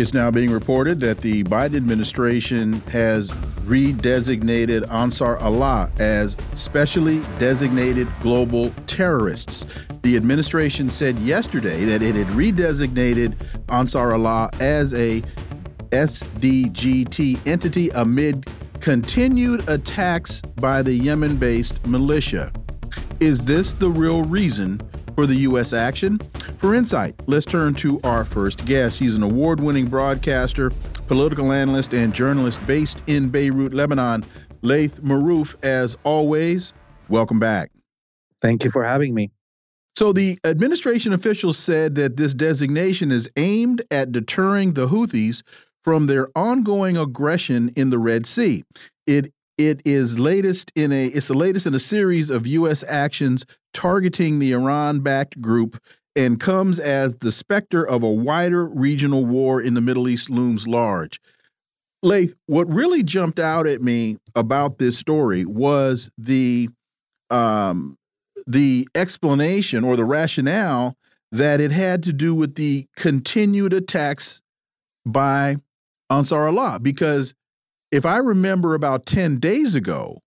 It's now being reported that the Biden administration has redesignated Ansar Allah as specially designated global terrorists. The administration said yesterday that it had redesignated Ansar Allah as a SDGT entity amid continued attacks by the Yemen based militia. Is this the real reason for the U.S. action? For insight, let's turn to our first guest. He's an award winning broadcaster, political analyst, and journalist based in Beirut, Lebanon. Laith Marouf, as always, welcome back. Thank you for having me. So, the administration officials said that this designation is aimed at deterring the Houthis from their ongoing aggression in the Red Sea. It it is latest in a it's the latest in a series of U.S. actions targeting the Iran-backed group and comes as the specter of a wider regional war in the Middle East looms large. Laith, what really jumped out at me about this story was the um, the explanation or the rationale that it had to do with the continued attacks by Ansar Allah because if I remember about 10 days ago,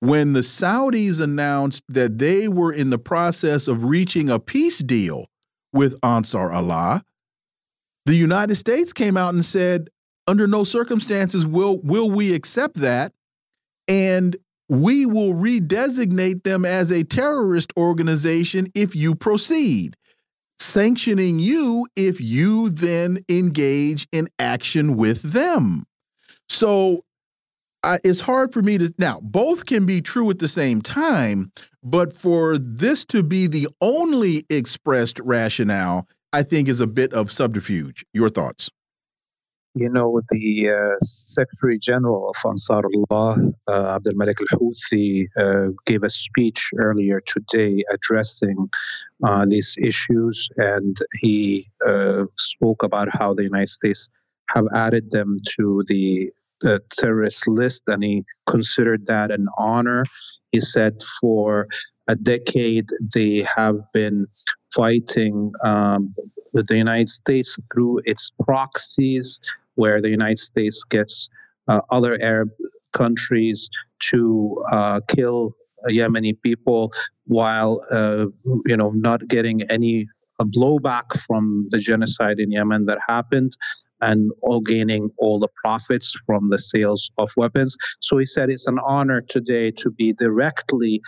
when the Saudis announced that they were in the process of reaching a peace deal with Ansar Allah, the United States came out and said, under no circumstances will will we accept that and we will redesignate them as a terrorist organization if you proceed sanctioning you if you then engage in action with them so it's hard for me to now both can be true at the same time but for this to be the only expressed rationale i think is a bit of subterfuge. Your thoughts? You know the uh, secretary general of ansar allah uh, abdul malik al-houthi uh, gave a speech earlier today addressing uh, these issues and he uh, spoke about how the united states have added them to the the terrorist list, and he considered that an honor. He said for a decade they have been fighting um, the United States through its proxies, where the United States gets uh, other Arab countries to uh, kill Yemeni people while uh, you know not getting any blowback from the genocide in Yemen that happened and all gaining all the profits from the sales of weapons. So he said it's an honor today to be directly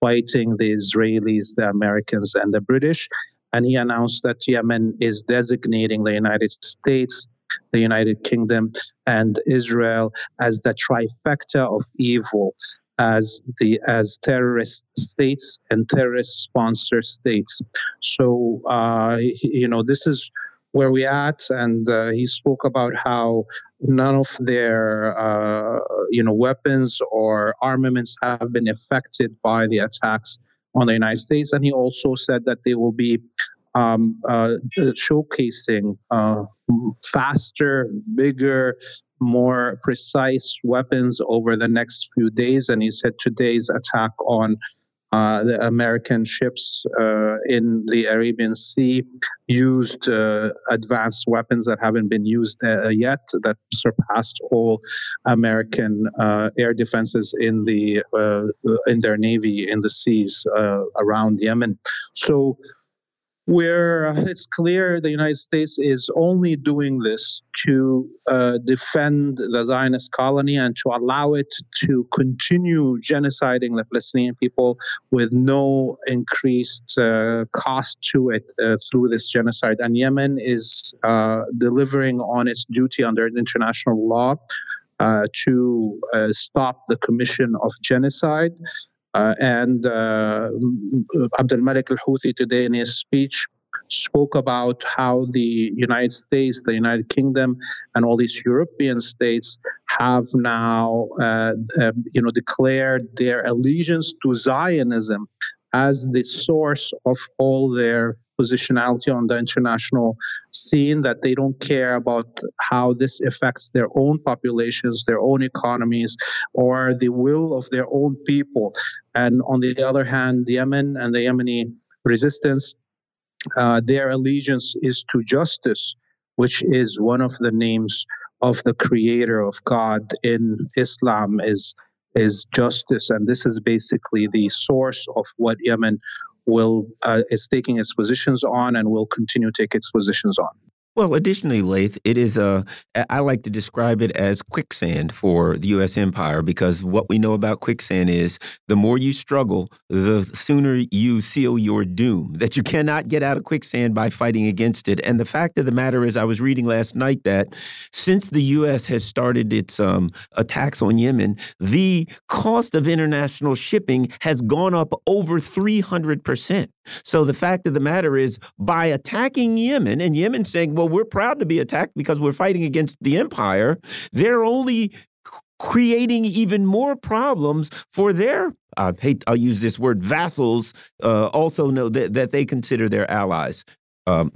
fighting the Israelis, the Americans, and the British. And he announced that Yemen is designating the United States, the United Kingdom, and Israel as the trifecta of evil as the as terrorist states and terrorist sponsor states. So uh, you know this is where we at, and uh, he spoke about how none of their uh, you know weapons or armaments have been affected by the attacks on the United States, and he also said that they will be um, uh, showcasing uh, faster, bigger, more precise weapons over the next few days. And he said today's attack on uh, the American ships uh, in the Arabian Sea used uh, advanced weapons that haven't been used uh, yet, that surpassed all American uh, air defenses in the in their navy in the seas around Yemen. So where it's clear the United States is only doing this to uh, defend the Zionist colony and to allow it to continue genociding the Palestinian people with no increased uh, cost to it uh, through this genocide. And Yemen is uh, delivering on its duty under international law. Uh, to uh, stop the commission of genocide uh, and uh, Abdul Malik al Houthi today in his speech spoke about how the United States, the United Kingdom, and all these European states have now, uh, uh, you know, declared their allegiance to Zionism as the source of all their positionality on the international scene that they don't care about how this affects their own populations, their own economies, or the will of their own people. And on the other hand, Yemen and the Yemeni resistance, uh, their allegiance is to justice, which is one of the names of the creator of God in Islam is is justice and this is basically the source of what Yemen will uh, is taking its positions on and will continue to take its positions on. Well, additionally, Laith, it is a, I like to describe it as quicksand for the U.S. empire because what we know about quicksand is the more you struggle, the sooner you seal your doom, that you cannot get out of quicksand by fighting against it. And the fact of the matter is, I was reading last night that since the U.S. has started its um, attacks on Yemen, the cost of international shipping has gone up over 300%. So the fact of the matter is, by attacking Yemen and Yemen saying, well, we're proud to be attacked because we're fighting against the empire, they're only creating even more problems for their I hate I'll use this word vassals uh, also know that, that they consider their allies um.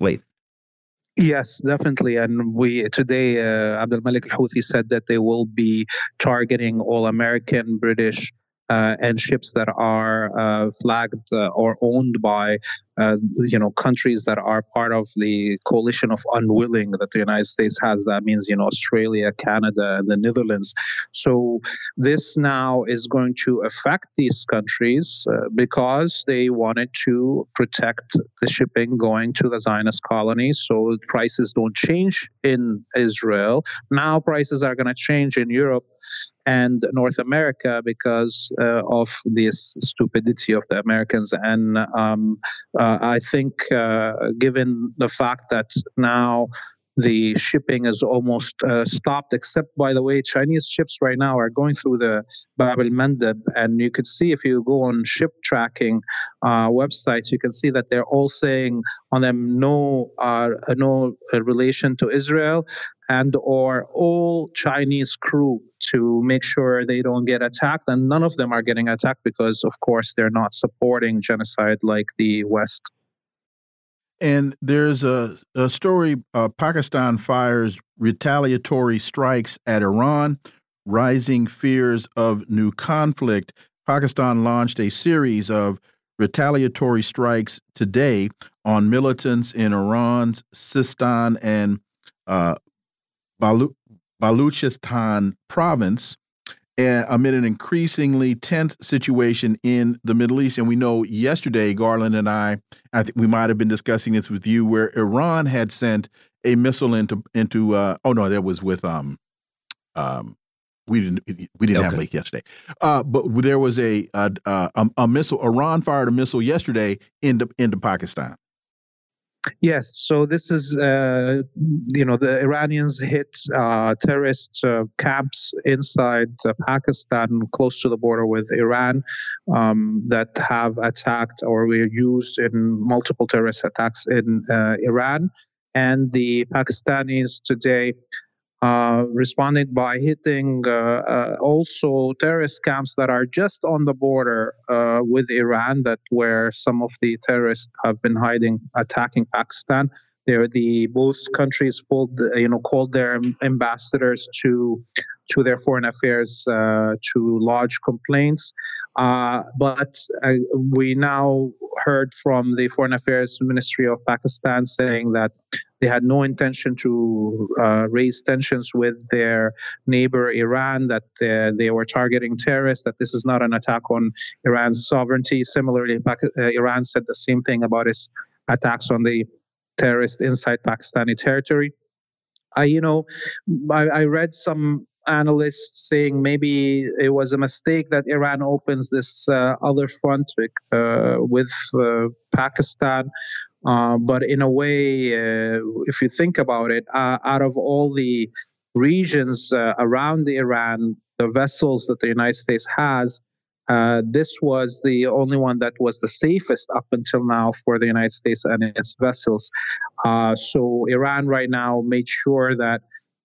Yes, definitely. And we today, uh, Abdul Malik al Houthi said that they will be targeting all American, British, and ships that are uh, flagged uh, or owned by uh, you know countries that are part of the coalition of unwilling that the United States has. That means you know Australia, Canada, and the Netherlands. So this now is going to affect these countries uh, because they wanted to protect the shipping going to the Zionist colonies, so prices don't change in Israel. Now prices are going to change in Europe and North America because uh, of this stupidity of the Americans. And um, uh, I think, uh, given the fact that now the shipping is almost uh, stopped, except by the way, Chinese ships right now are going through the Bab el Mandeb, and you could see if you go on ship tracking uh, websites, you can see that they're all saying on them no, uh, no relation to Israel, and or all Chinese crew to make sure they don't get attacked. And none of them are getting attacked because, of course, they're not supporting genocide like the West. And there's a, a story uh, Pakistan fires retaliatory strikes at Iran, rising fears of new conflict. Pakistan launched a series of retaliatory strikes today on militants in Iran's Sistan and uh, Balu Baluchistan province amid an increasingly tense situation in the Middle East. And we know yesterday, Garland and I, I think we might have been discussing this with you, where Iran had sent a missile into into. Uh, oh no, that was with um, um, we didn't we didn't okay. have leak yesterday, uh, but there was a, a a, a missile. Iran fired a missile yesterday into into Pakistan. Yes, so this is, uh, you know, the Iranians hit uh, terrorist uh, camps inside uh, Pakistan, close to the border with Iran, um, that have attacked or were used in multiple terrorist attacks in uh, Iran. And the Pakistanis today uh, responded by hitting uh, uh, also terrorist camps that are just on the border uh, with Iran, that where some of the terrorists have been hiding, attacking Pakistan. They're the both countries pulled, you know, called their ambassadors to to their foreign affairs to lodge complaints. Uh, but uh, we now heard from the Foreign Affairs Ministry of Pakistan saying that they had no intention to uh, raise tensions with their neighbor Iran, that they were targeting terrorists, that this is not an attack on Iran's sovereignty. Similarly, uh, Iran said the same thing about its attacks on the terrorists inside Pakistani territory. I, you know, I, I read some analysts saying maybe it was a mistake that Iran opens this uh, other front with, uh, with uh, Pakistan. Uh, but in a way, uh, if you think about it, uh, out of all the regions around Iran, the vessels that the United States has, Uh, this was the only one that was the safest up until now for the United States and its vessels. Uh, so Iran right now made sure that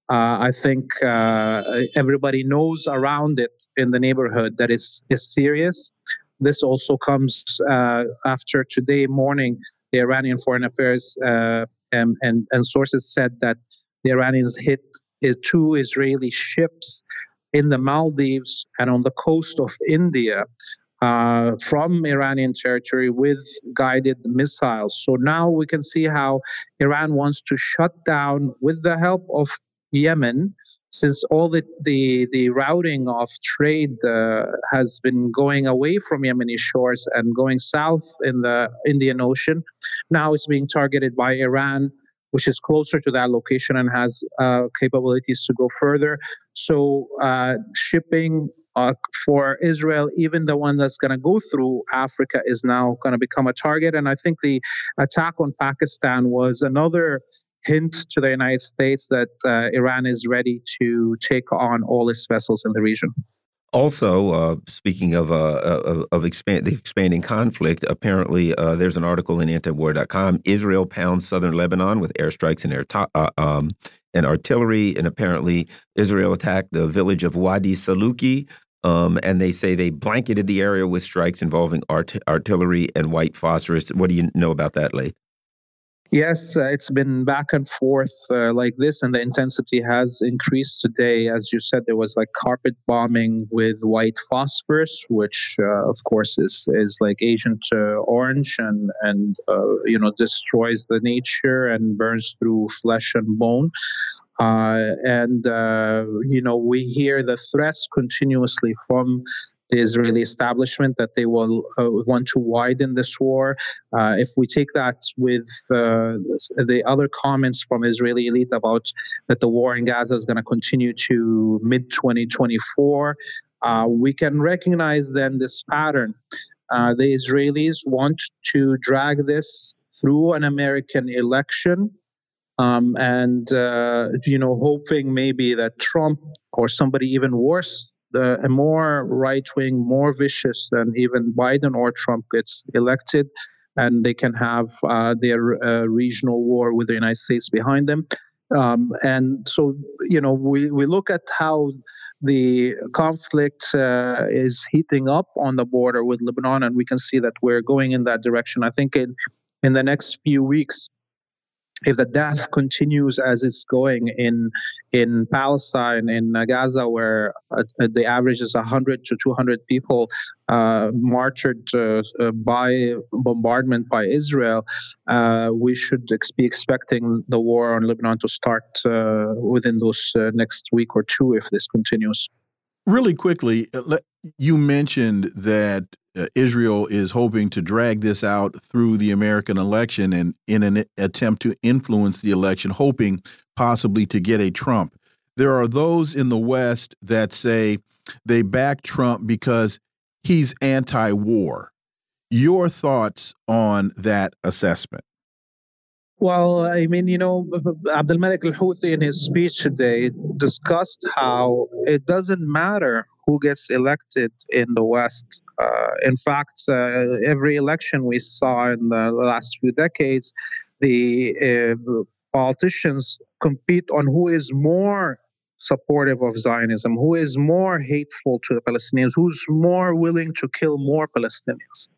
uh, I think uh, everybody knows around it in the neighborhood that is is serious. This also comes uh, after today morning. The Iranian Foreign Affairs uh, and, and, and sources said that the Iranians hit two Israeli ships in the Maldives and on the coast of India uh, from Iranian territory with guided missiles. So now we can see how Iran wants to shut down, with the help of Yemen, since all the, the, the routing of trade uh, has been going away from Yemeni shores and going south in the Indian Ocean, now it's being targeted by Iran which is closer to that location and has uh, capabilities to go further. So uh, shipping uh, for Israel, even the one that's going to go through Africa, is now going to become a target. And I think the attack on Pakistan was another hint to the United States that uh, Iran is ready to take on all its vessels in the region. Also, uh, speaking of uh, of, expand, the expanding conflict, apparently uh, there's an article in antiwar.com. Israel pounds southern Lebanon with airstrikes and air uh, um, and artillery, and apparently Israel attacked the village of Wadi Saluki. Um, and they say they blanketed the area with strikes involving art artillery and white phosphorus. What do you know about that, Laith? Yes, uh, it's been back and forth uh, like this, and the intensity has increased today. As you said, there was like carpet bombing with white phosphorus, which uh, of course is is like Agent uh, Orange, and and uh, you know destroys the nature and burns through flesh and bone. Uh, and you know we hear the threats continuously from the Israeli establishment that they will uh, want to widen this war. Uh, if we take that with uh, the other comments from Israeli elite about that the war in Gaza is going to continue to mid 2024, uh, we can recognize then this pattern. Uh, the Israelis want to drag this through an American election. Um, and uh, you know, hoping maybe that Trump or somebody even worse uh, a more right wing, more vicious than even Biden or Trump gets elected, and they can have uh, their uh, regional war with the United States behind them. Um, and so, you know, we, we look at how the conflict uh, is heating up on the border with Lebanon, and we can see that we're going in that direction. I think in, in the next few weeks, if the death continues as it's going in in Palestine, in Gaza, where uh, the average is 100 to 200 people uh, martyred uh, uh, by bombardment by Israel, uh, we should ex be expecting the war on Lebanon to start uh, within those next week or two if this continues. Really quickly, you mentioned that uh, Israel is hoping to drag this out through the American election and in an attempt to influence the election, hoping possibly to get a Trump. There are those in the West that say they back Trump because he's anti war. Your thoughts on that assessment? Well, I mean, you know, Abdul Malik al Houthi in his speech today discussed how it doesn't matter who gets elected in the West. Uh, in fact, uh, every election we saw in the last few decades, the uh, politicians compete on who is more supportive of Zionism, who is more hateful to the Palestinians, who's more willing to kill more Palestinians.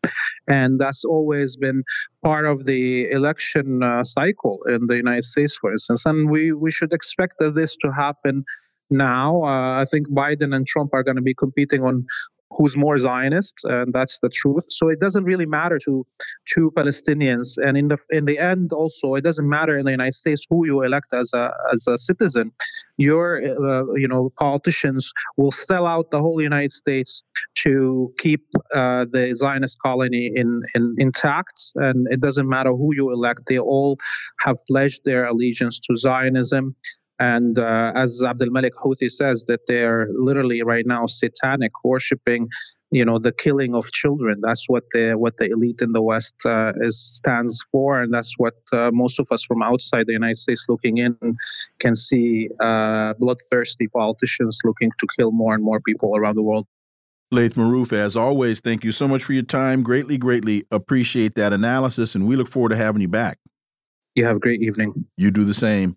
And that's always been part of the election uh, cycle in the United States, for instance. And we, we should expect this to happen now. Uh, I think Biden and Trump are going to be competing on who's more Zionist, and that's the truth. So it doesn't really matter to to Palestinians, and in the in the end, also it doesn't matter in the United States who you elect as a as a citizen. Your uh, you know politicians will sell out the whole United States to keep uh, the Zionist colony in, in intact, and it doesn't matter who you elect. They all have pledged their allegiance to Zionism. And uh, as Abdul Malik Houthi says, that they're literally right now satanic, worshiping, you know, the killing of children. That's what the what the elite in the West uh, is stands for, and that's what uh, most of us from outside the United States looking in can see: uh, bloodthirsty politicians looking to kill more and more people around the world. Laith Marouf, as always, thank you so much for your time. Greatly, greatly appreciate that analysis, and we look forward to having you back. You have a great evening. You do the same.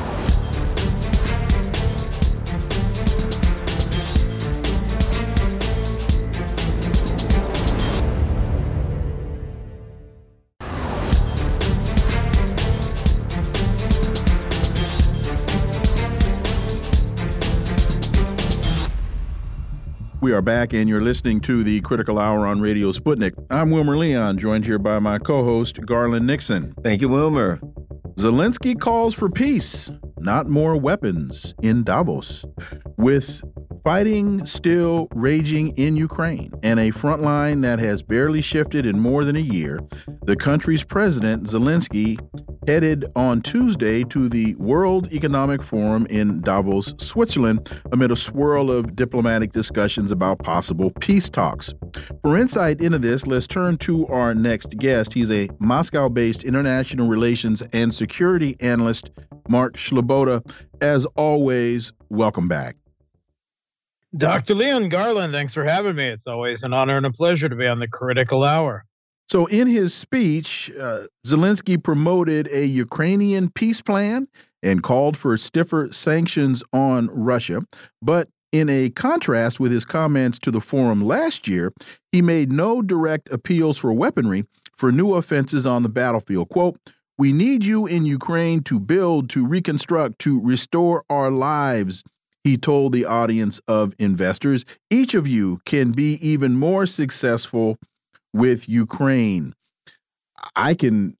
We are back, and you're listening to the Critical Hour on Radio Sputnik. I'm Wilmer Leon, joined here by my co host, Garland Nixon. Thank you, Wilmer. Zelensky calls for peace, not more weapons in Davos. With fighting still raging in Ukraine and a front line that has barely shifted in more than a year, the country's president, Zelensky, headed on Tuesday to the World Economic Forum in Davos, Switzerland, amid a swirl of diplomatic discussions about possible peace talks. For insight into this, let's turn to our next guest. He's a Moscow based international relations and security analyst, Mark Sleboda. As always, welcome back. Dr. Leon Garland, thanks for having me. It's always an honor and a pleasure to be on the critical hour. So, in his speech, uh, Zelensky promoted a Ukrainian peace plan and called for stiffer sanctions on Russia. But in a contrast with his comments to the forum last year, he made no direct appeals for weaponry for new offenses on the battlefield. Quote, We need you in Ukraine to build, to reconstruct, to restore our lives, he told the audience of investors. Each of you can be even more successful with Ukraine. I can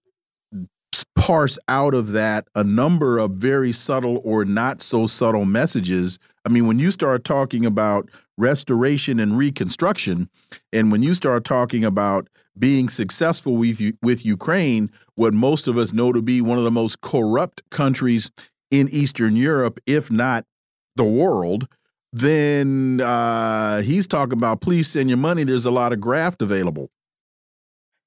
parse out of that a number of very subtle or not so subtle messages. I mean, when you start talking about restoration and reconstruction, and when you start talking about being successful with with Ukraine, what most of us know to be one of the most corrupt countries in Eastern Europe, if not the world, then uh, he's talking about please send your money. There's a lot of graft available.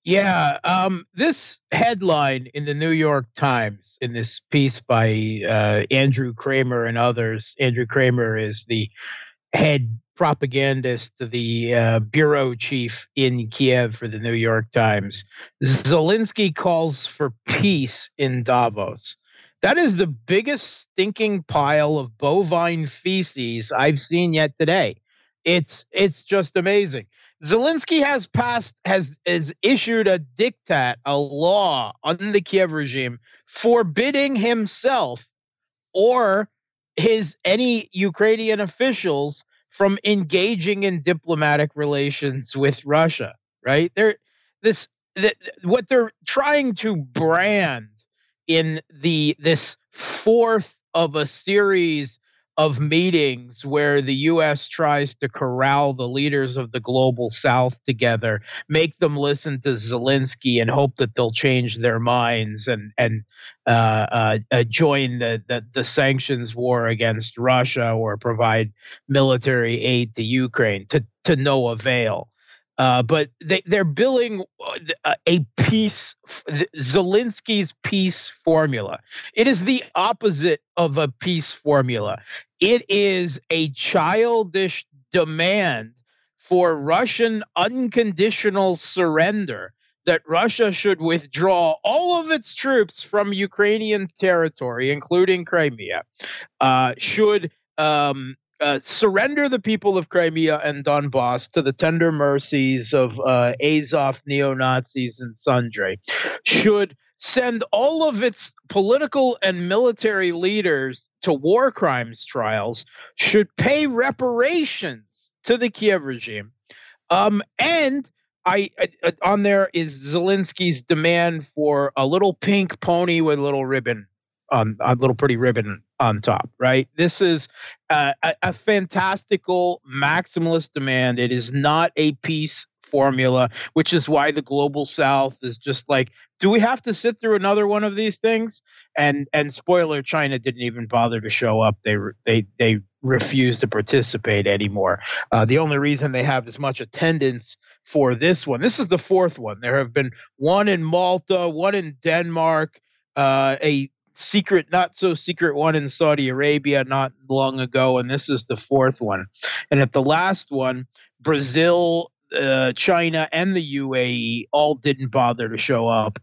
Yeah, um, this headline in the New York Times in this piece by uh, Andrew Kramer and others. Andrew Kramer is the head propagandist, the uh, bureau chief in Kiev for the New York Times. Zelensky calls for peace in Davos. That is the biggest stinking pile of bovine feces I've seen yet today. It's it's just amazing. Zelensky has passed has has issued a diktat, a law on the Kiev regime forbidding himself or his any Ukrainian officials from engaging in diplomatic relations with Russia. Right? They're this th- what they're trying to brand in the this fourth of a series of meetings where the US tries to corral the leaders of the global south together, make them listen to Zelensky and hope that they'll change their minds and and uh, uh, uh, join the, the the sanctions war against Russia or provide military aid to Ukraine to to no avail. Uh, but they, they're billing uh, a peace, Zelensky's peace formula. It is the opposite of a peace formula. It is a childish demand for Russian unconditional surrender that Russia should withdraw all of its troops from Ukrainian territory, including Crimea, uh, should um, uh, surrender the people of Crimea and Donbass to the tender mercies of uh, Azov neo Nazis and sundry, should send all of its political and military leaders to war crimes trials, should pay reparations to the Kiev regime. Um, and I, I, on there is Zelensky's demand for a little pink pony with a little ribbon on a little pretty ribbon on top, right? This is uh, a, a fantastical maximalist demand. It is not a peace formula, which is why the global south is just like, do we have to sit through another one of these things? And and spoiler, China didn't even bother to show up. They they they refuse to participate anymore. Uh, the only reason they have as much attendance for this one, this is the fourth one. There have been one in Malta, one in Denmark, uh, a secret, not so secret one in Saudi Arabia not long ago, and this is the fourth one. And at the last one, Brazil, uh, China, and the UAE all didn't bother to show up,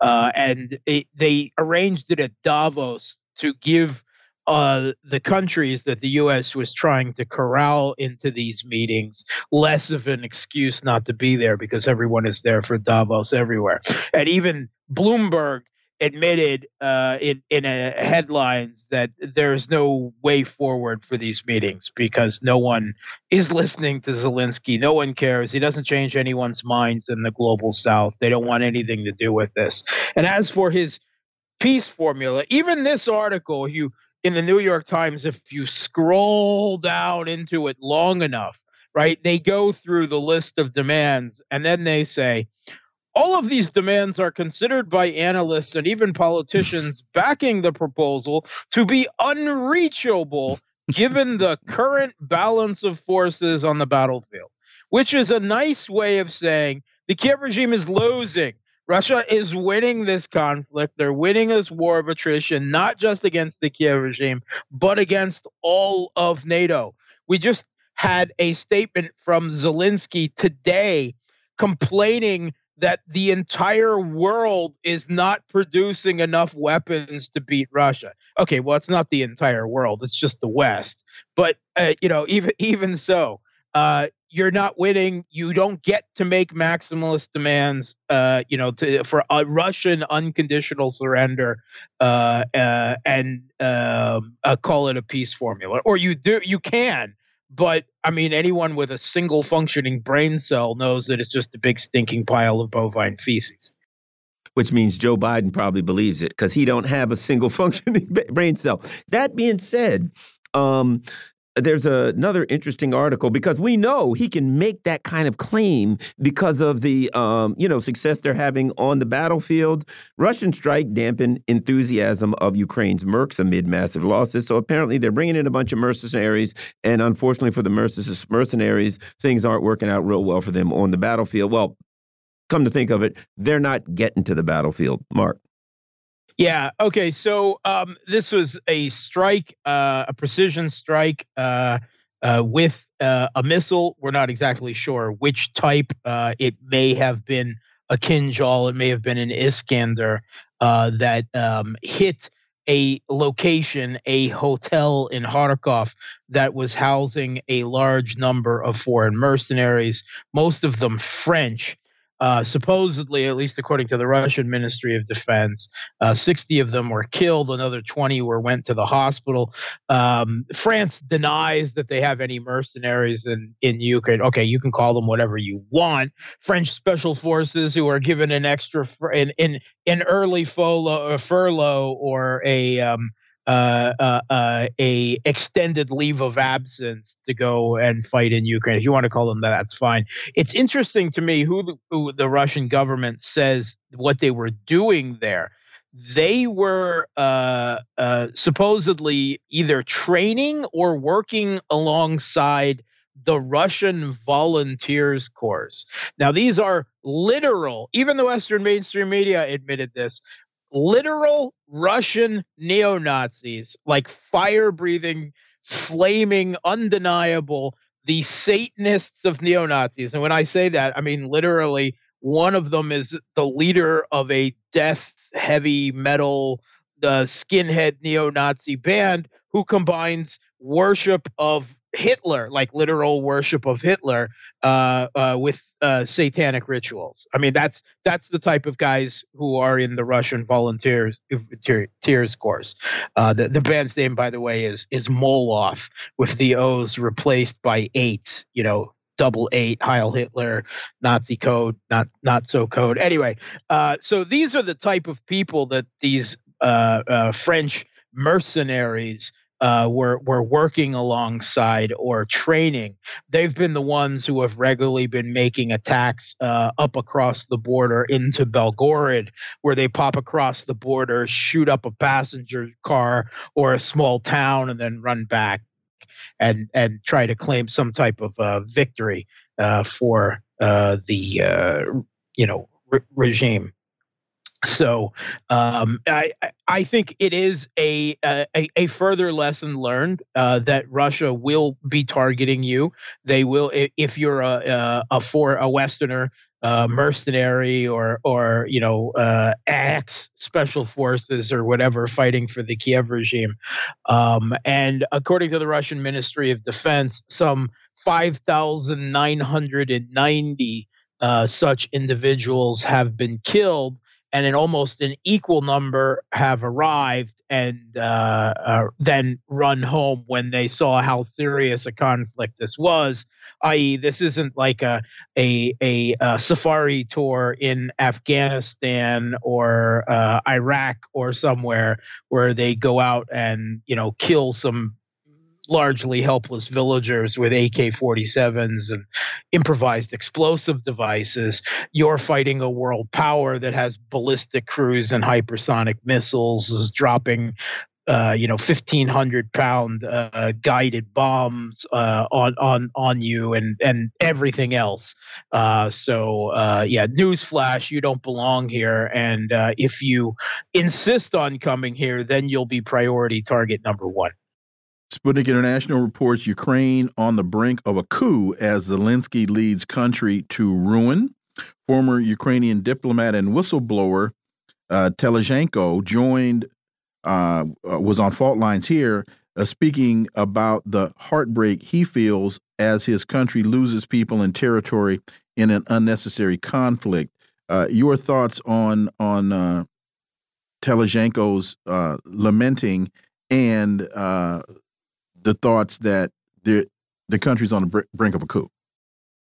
uh, and it, they arranged it at Davos to give uh, the countries that the U.S. was trying to corral into these meetings less of an excuse not to be there because everyone is there for Davos everywhere. And even Bloomberg admitted uh, in in a headlines that there's no way forward for these meetings because no one is listening to Zelensky. No one cares. He doesn't change anyone's minds in the global South. They don't want anything to do with this. And as for his peace formula, even this article, you in the New York Times, if you scroll down into it long enough, right, they go through the list of demands and then they say all of these demands are considered by analysts and even politicians backing the proposal to be unreachable given the current balance of forces on the battlefield, which is a nice way of saying the Kiev regime is losing. Russia is winning this conflict. They're winning this war of attrition, not just against the Kiev regime, but against all of NATO. We just had a statement from Zelensky today complaining that the entire world is not producing enough weapons to beat Russia. Okay, well, it's not the entire world; it's just the West. But uh, you know, even even so, uh, you're not winning. You don't get to make maximalist demands. Uh, you know, to, for a Russian unconditional surrender, uh, uh, and um, uh, call it a peace formula, or you do. You can but I mean, anyone with a single functioning brain cell knows that it's just a big stinking pile of bovine feces. Which means Joe Biden probably believes it because he don't have a single functioning brain cell. That being said, um, there's a, another interesting article because we know he can make that kind of claim because of the um, you know success they're having on the battlefield. Russian strike dampened enthusiasm of Ukraine's mercs amid massive losses. So apparently they're bringing in a bunch of mercenaries, and unfortunately for the mercenaries, things aren't working out real well for them on the battlefield. Well, come to think of it, they're not getting to the battlefield, Mark. Yeah. Okay. So um, this was a strike, uh, a precision strike uh, uh, with uh, a missile. We're not exactly sure which type. Uh, it may have been a Kinjal. It may have been an Iskander uh, that um, hit a location, a hotel in Kharkov that was housing a large number of foreign mercenaries, most of them French. Uh, supposedly, at least according to the Russian Ministry of Defense, uh, 60 of them were killed. Another 20 were went to the hospital. Um, France denies that they have any mercenaries in, in Ukraine. Okay, you can call them whatever you want. French special forces who are given an extra fr- in in in early furlough, furlough or a um, uh, uh, uh, a extended leave of absence to go and fight in Ukraine. If you want to call them that, that's fine. It's interesting to me who the, who the Russian government says what they were doing there. They were uh, uh, supposedly either training or working alongside the Russian Volunteers Corps. Now, these are literal, even the Western mainstream media admitted this, literal Russian neo Nazis, like fire breathing, flaming, undeniable, the Satanists of neo Nazis. And when I say that, I mean literally one of them is the leader of a death heavy metal, the skinhead neo Nazi band who combines worship of Hitler, like literal worship of Hitler, uh, uh, with uh, satanic rituals. I mean, that's that's the type of guys who are in the Russian volunteers tears course. Uh, the the band's name, by the way, is is Moloth, with the O's replaced by eight. You know, double eight, Heil Hitler, Nazi code, not not so code. Anyway, uh, so these are the type of people that these uh, uh, French mercenaries uh, were were working alongside or training. They've been the ones who have regularly been making attacks uh, up across the border into Belgorod, where they pop across the border, shoot up a passenger car or a small town, and then run back. and and try to claim some type of uh, victory uh, for uh, the you know re- regime. So um, I I think it is a a, a further lesson learned uh, that Russia will be targeting you. They will if you're a a, a for a Westerner uh, mercenary or or you know uh, ex special forces or whatever fighting for the Kiev regime. Um, and according to the Russian Ministry of Defense, some 5,990 uh, such individuals have been killed and an almost an equal number have arrived and uh, uh, then run home when they saw how serious a conflict this was. I.e., this isn't like a, a a, a safari tour in Afghanistan or uh, Iraq or somewhere where they go out and you know kill some largely helpless villagers with AK 47s and improvised explosive devices. You're fighting a world power that has ballistic cruise and hypersonic missiles, is dropping. Uh, you know, fifteen hundred pound uh, guided bombs uh, on on on you, and and everything else. Uh, so uh, yeah, newsflash: you don't belong here, and uh, if you insist on coming here, then you'll be priority target number one. Sputnik International reports Ukraine on the brink of a coup as Zelensky leads country to ruin. Former Ukrainian diplomat and whistleblower uh, Telizhenko joined, uh, uh, was on fault lines here, uh, speaking about the heartbreak he feels as his country loses people and territory in an unnecessary conflict. Uh, your thoughts on on uh, Telizhenko's uh, lamenting and uh, the thoughts that the the country's on the brink of a coup.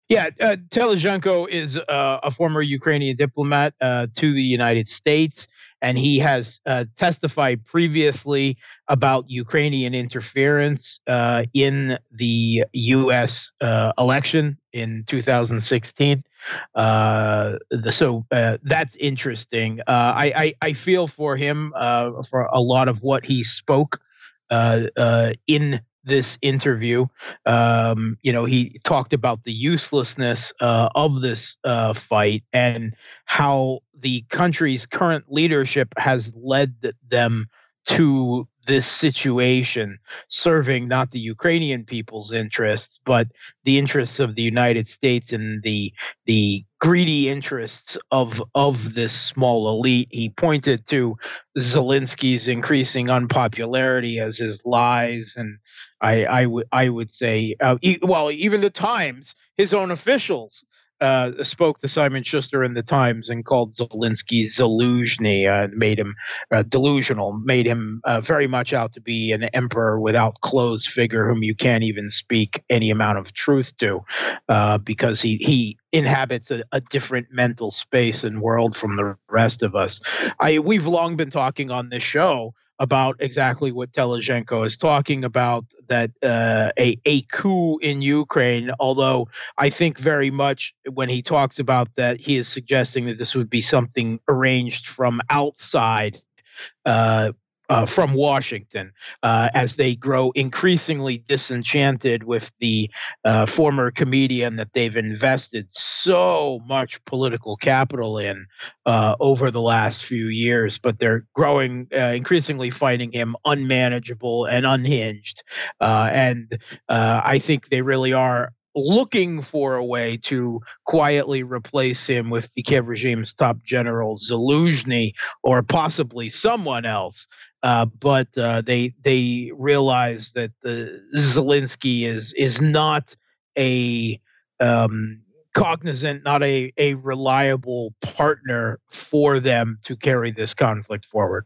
Yeah, uh, Telizhenko is uh, a former Ukrainian diplomat uh, to the United States, and he has uh, testified previously about Ukrainian interference uh, in the U.S. Uh, election in 2016. The, so that's interesting. I, I, I feel for him for a lot of what he spoke uh, uh, in this interview. Um, you know, he talked about the uselessness uh, of this uh, fight and how the country's current leadership has led them to this situation, serving not the Ukrainian people's interests, but the interests of the United States and the the greedy interests of of this small elite. He pointed to Zelensky's increasing unpopularity as his lies, and I I would I would say, uh, e well, even the Times, his own officials uh, spoke to Simon Shuster in the Times and called Zelensky Zaluzhny, uh, made him uh, delusional, made him uh, very much out to be an emperor without clothes figure whom you can't even speak any amount of truth to, uh, because he he inhabits a, a, different mental space and world from the rest of us. I we've long been talking on this show about exactly what Telizhenko is talking about that uh, a a coup in Ukraine. Although I think very much when he talks about that, he is suggesting that this would be something arranged from outside. Uh, uh, from Washington uh, as they grow increasingly disenchanted with the uh, former comedian that they've invested so much political capital in uh, over the last few years. But they're growing, uh, increasingly finding him unmanageable and unhinged. Uh, and I think they really are looking for a way to quietly replace him with the Kiev regime's top general Zaluzhny or possibly someone else. Uh, but uh, they they realize that the Zelensky is is not a um, cognizant, not a, a reliable partner for them to carry this conflict forward.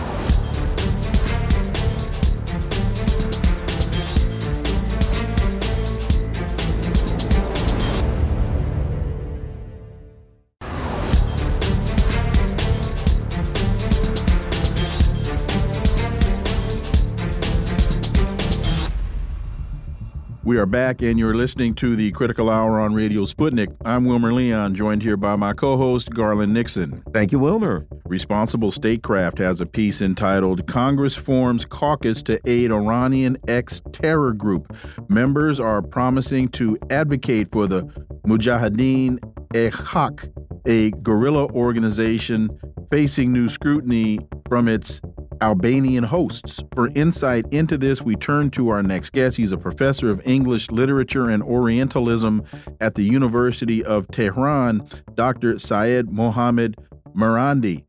We are back, and you're listening to the Critical Hour on Radio Sputnik. I'm Wilmer Leon, joined here by my co host, Garland Nixon. Thank you, Wilmer. Responsible Statecraft has a piece entitled Congress Forms Caucus to Aid Iranian Ex Terror Group. Members are promising to advocate for the Mujahideen e Khalq, a guerrilla organization facing new scrutiny from its Albanian hosts. For insight into this, we turn to our next guest. He's a professor of English literature and Orientalism at the University of Tehran, Dr. Syed Mohammed Marandi.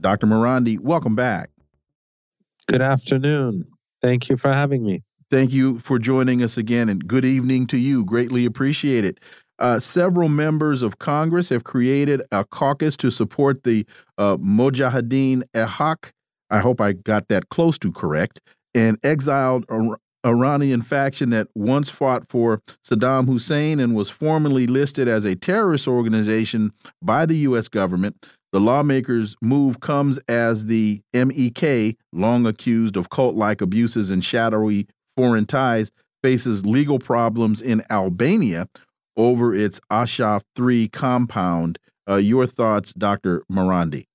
Dr. Marandi, welcome back. Good afternoon. Thank you for having me. Thank you for joining us again, and good evening to you. Greatly appreciate it. Uh, several members of Congress have created a caucus to support the uh, Mojahideen Ehak I hope I got that close to correct, an exiled Iranian faction that once fought for Saddam Hussein and was formally listed as a terrorist organization by the U.S. government. The lawmakers' move comes as the MEK, long accused of cult like abuses and shadowy foreign ties, faces legal problems in Albania over its Ashraf 3 compound. Uh, your thoughts, Dr. Marandi?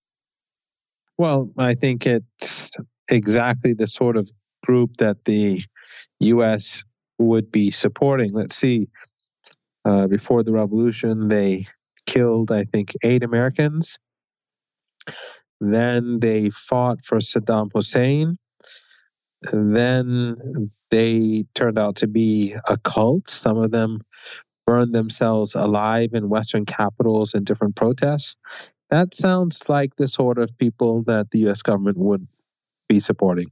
Well, I think it's exactly the sort of group that the U.S. would be supporting. Let's see. Uh, before the revolution, they killed, I think, eight Americans. Then they fought for Saddam Hussein. Then they turned out to be a cult. Some of them burned themselves alive in Western capitals in different protests. That sounds like the sort of people that the U.S. government would be supporting.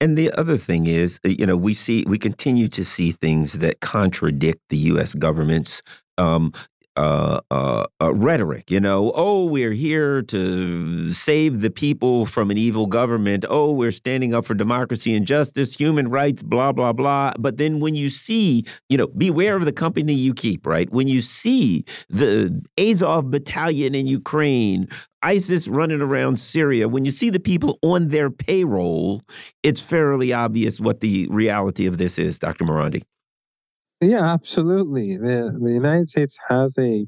And the other thing is, uh, you know, we see we continue to see things that contradict the U.S. government's um, uh, uh, rhetoric. You know, oh, we're here to save the people from an evil government. Oh, we're standing up for democracy and justice, human rights, blah, blah, blah. But then when you see, you know, beware of the company you keep, right? When you see the Azov battalion in Ukraine, ISIS running around Syria, when you see the people on their payroll, it's fairly obvious what the reality of this is, Dr. Marandi. Yeah, absolutely. The, the United States has a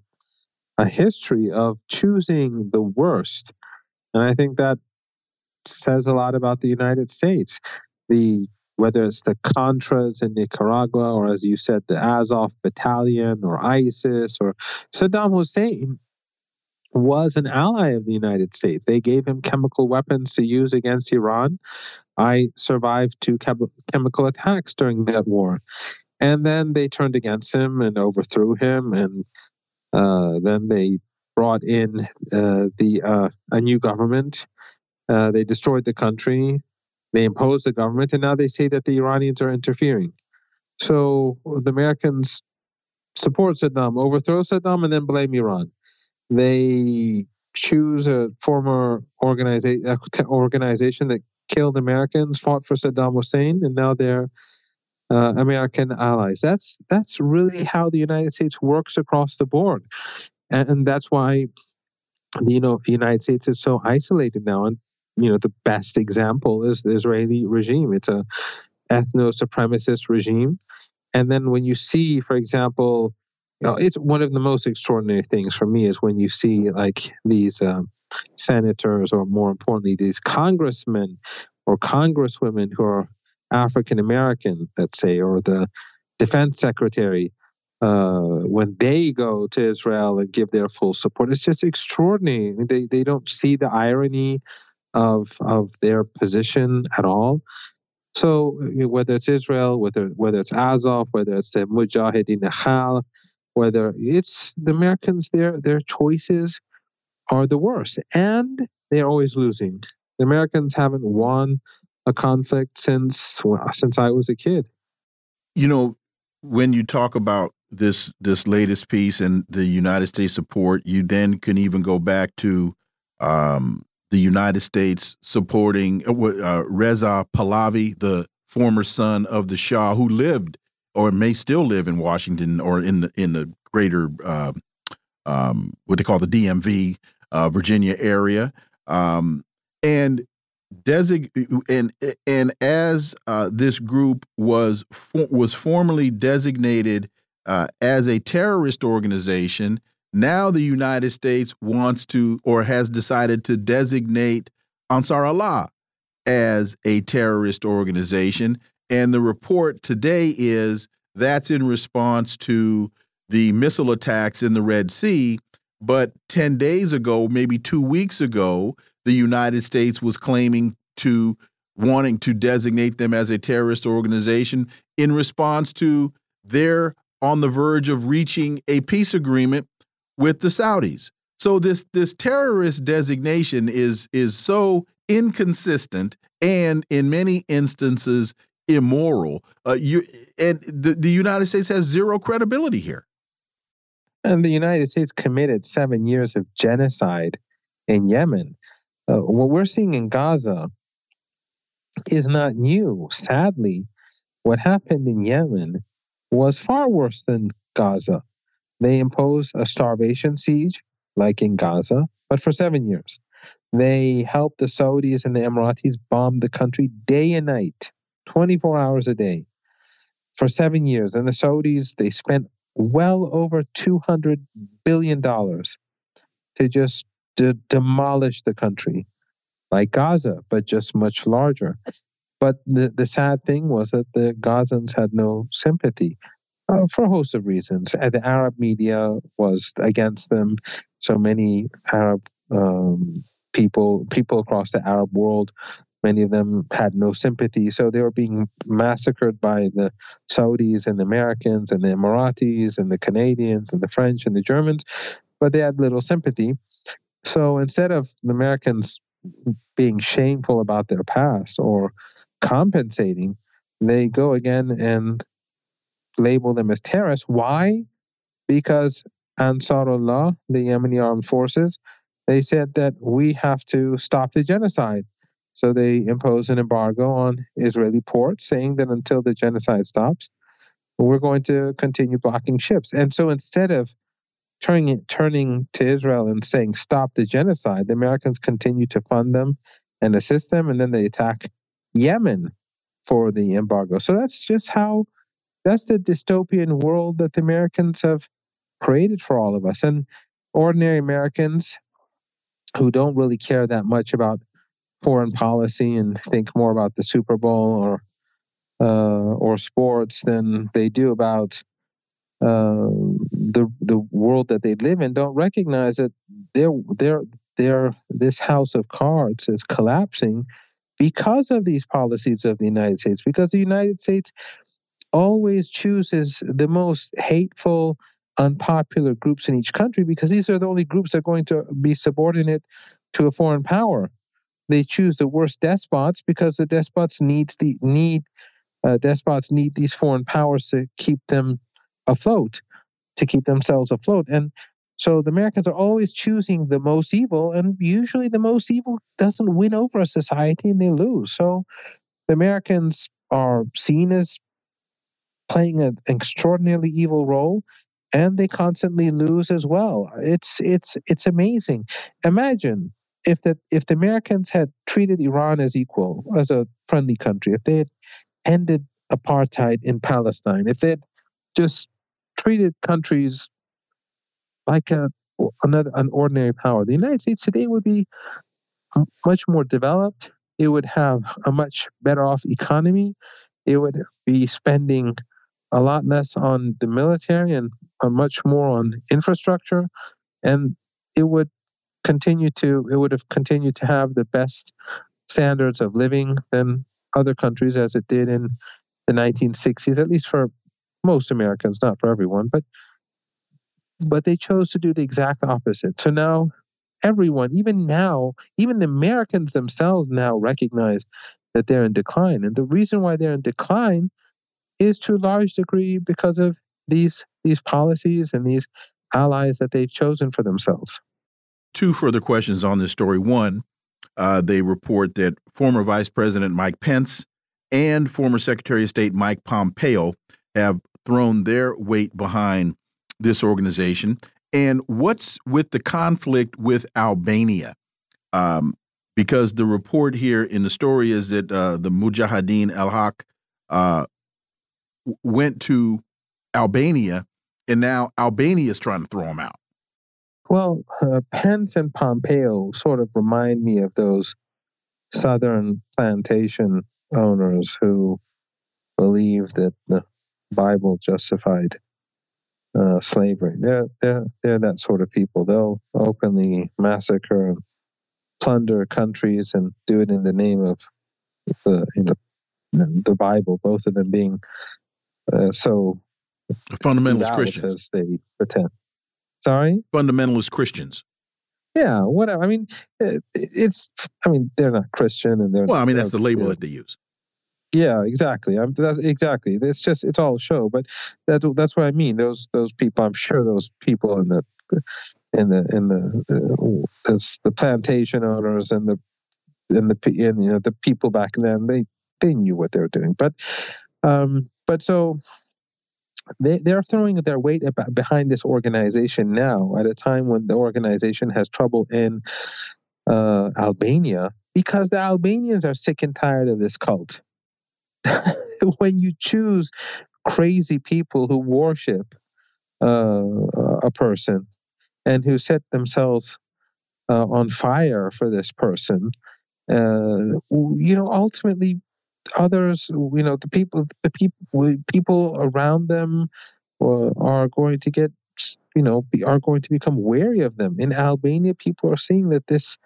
a history of choosing the worst, and I think that says a lot about the United States. The whether it's the Contras in Nicaragua, or as you said, the Azov Battalion, or ISIS, or Saddam Hussein was an ally of the United States. They gave him chemical weapons to use against Iran. I survived two chemical attacks during that war. And then they turned against him and overthrew him, and uh, then they brought in uh, the uh, a new government. Uh, they destroyed the country. They imposed the government, and now they say that the Iranians are interfering. So the Americans support Saddam, overthrow Saddam, and then blame Iran. They choose a former organiza- organization that killed Americans, fought for Saddam Hussein, and now they're uh, American allies. That's that's really how the United States works across the board, and, and that's why you know the United States is so isolated now. And you know the best example is the Israeli regime. It's a ethno supremacist regime, and then when you see, for example, you know, it's one of the most extraordinary things for me is when you see like these um, senators, or more importantly, these congressmen or congresswomen who are African American, let's say, or the defense secretary, uh, when they go to Israel and give their full support, it's just extraordinary. They they don't see the irony of of their position at all. So whether it's Israel, whether whether it's Azov, whether it's the Mujahideen Nahal, whether it's the Americans, their their choices are the worst, and they're always losing. The Americans haven't won a conflict since since I was a kid. You know, when you talk about this this latest piece and the United States support, you then can even go back to um, the United States supporting uh, uh Reza Pahlavi, the former son of the Shah, who lived or may still live in Washington or in the in the greater uh, um, what they call the DMV, uh, Virginia area. Um, and desig and and as uh, this group was was formally designated uh, as a terrorist organization, now the United States wants to or has decided to designate Ansar Allah as a terrorist organization. And the report today is that's in response to the missile attacks in the Red Sea. But 10 days ago, maybe two weeks ago, the United States was claiming to wanting to designate them as a terrorist organization in response to their on the verge of reaching a peace agreement with the Saudis. So this this terrorist designation is is so inconsistent and in many instances immoral. Uh, you and the, the United States has zero credibility here. And the United States committed seven years of genocide in Yemen. Uh, what we're seeing in Gaza is not new. Sadly, what happened in Yemen was far worse than Gaza. They imposed a starvation siege, like in Gaza, but for seven years. They helped the Saudis and the Emiratis bomb the country day and night, 24 hours a day, for seven years. And the Saudis, they spent well over $200 billion to just to demolish the country, like Gaza, but just much larger. But the, the sad thing was that the Gazans had no sympathy uh, for a host of reasons. The Arab media was against them. So many Arab um, people, people across the Arab world, many of them had no sympathy. So they were being massacred by the Saudis and the Americans and the Emiratis and the Canadians and the French and the Germans, but they had little sympathy. So instead of the Americans being shameful about their past or compensating, they go again and label them as terrorists. Why? Because Ansarullah, the Yemeni armed forces, they said that we have to stop the genocide. So they imposed an embargo on Israeli ports, saying that until the genocide stops, we're going to continue blocking ships. And so instead of turning turning to Israel and saying stop the genocide, the Americans continue to fund them and assist them, and then they attack Yemen for the embargo. So that's just how that's the dystopian world that the Americans have created for all of us. And ordinary Americans who don't really care that much about foreign policy and think more about the Super Bowl or uh, or sports than they do about uh, the the world that they live in don't recognize that their their their this house of cards is collapsing because of these policies of the United States, because the United States always chooses the most hateful, unpopular groups in each country because these are the only groups that are going to be subordinate to a foreign power. They choose the worst despots because the despots needs the need uh, despots need these foreign powers to keep them afloat, to keep themselves afloat, and so the Americans are always choosing the most evil, and usually the most evil doesn't win over a society and they lose. So the Americans are seen as playing an extraordinarily evil role and they constantly lose as well. It's it's it's amazing. Imagine if the if the Americans had treated Iran as equal, as a friendly country, if they had ended apartheid in Palestine, if they had just treated countries like a another an ordinary power. The United States today would be much more developed. It would have a much better off economy. It would be spending a lot less on the military and a much more on infrastructure, and it would continue to it would have continued to have the best standards of living than other countries as it did in the 1960s, at least for most Americans, not for everyone, but but they chose to do the exact opposite. So now everyone, even now, even the Americans themselves now recognize that they're in decline. And the reason why they're in decline is to a large degree because of these these policies and these allies that they've chosen for themselves. Two further questions on this story. One, uh, they report that former Vice President Mike Pence and former Secretary of State Mike Pompeo have thrown their weight behind this organization. And what's with the conflict with Albania? Um, because the report here in the story is that uh, the Mujahideen al Haq uh, went to Albania, and now Albania is trying to throw them out. Well, uh, Pence and Pompeo sort of remind me of those southern plantation owners who believed that the Bible justified uh, slavery. They're, they're, they're that sort of people. They'll openly massacre and plunder countries and do it in the name of the, you know, the Bible, both of them being uh, so fundamentalist Christians. As they pretend. Sorry? Fundamentalist Christians. Yeah, whatever. I mean, it, it's. I mean, they're not Christian, and they're. Well, I mean, that's the label that they use. Yeah, exactly. I'm, that's exactly. It's just it's all show, but that's that's what I mean. Those those people. I'm sure those people in the in the in the uh, the plantation owners and the and the and, you know the people back then they they knew what they were doing. But um, but so they, they're throwing their weight behind this organization now at a time when the organization has trouble in uh, Albania because the Albanians are sick and tired of this cult. when you choose crazy people who worship uh, a person and who set themselves uh, on fire for this person, uh, you know, ultimately others, you know, the people, the people, people around them uh, are going to get, you know, be, are going to become wary of them. In Albania, people are seeing that this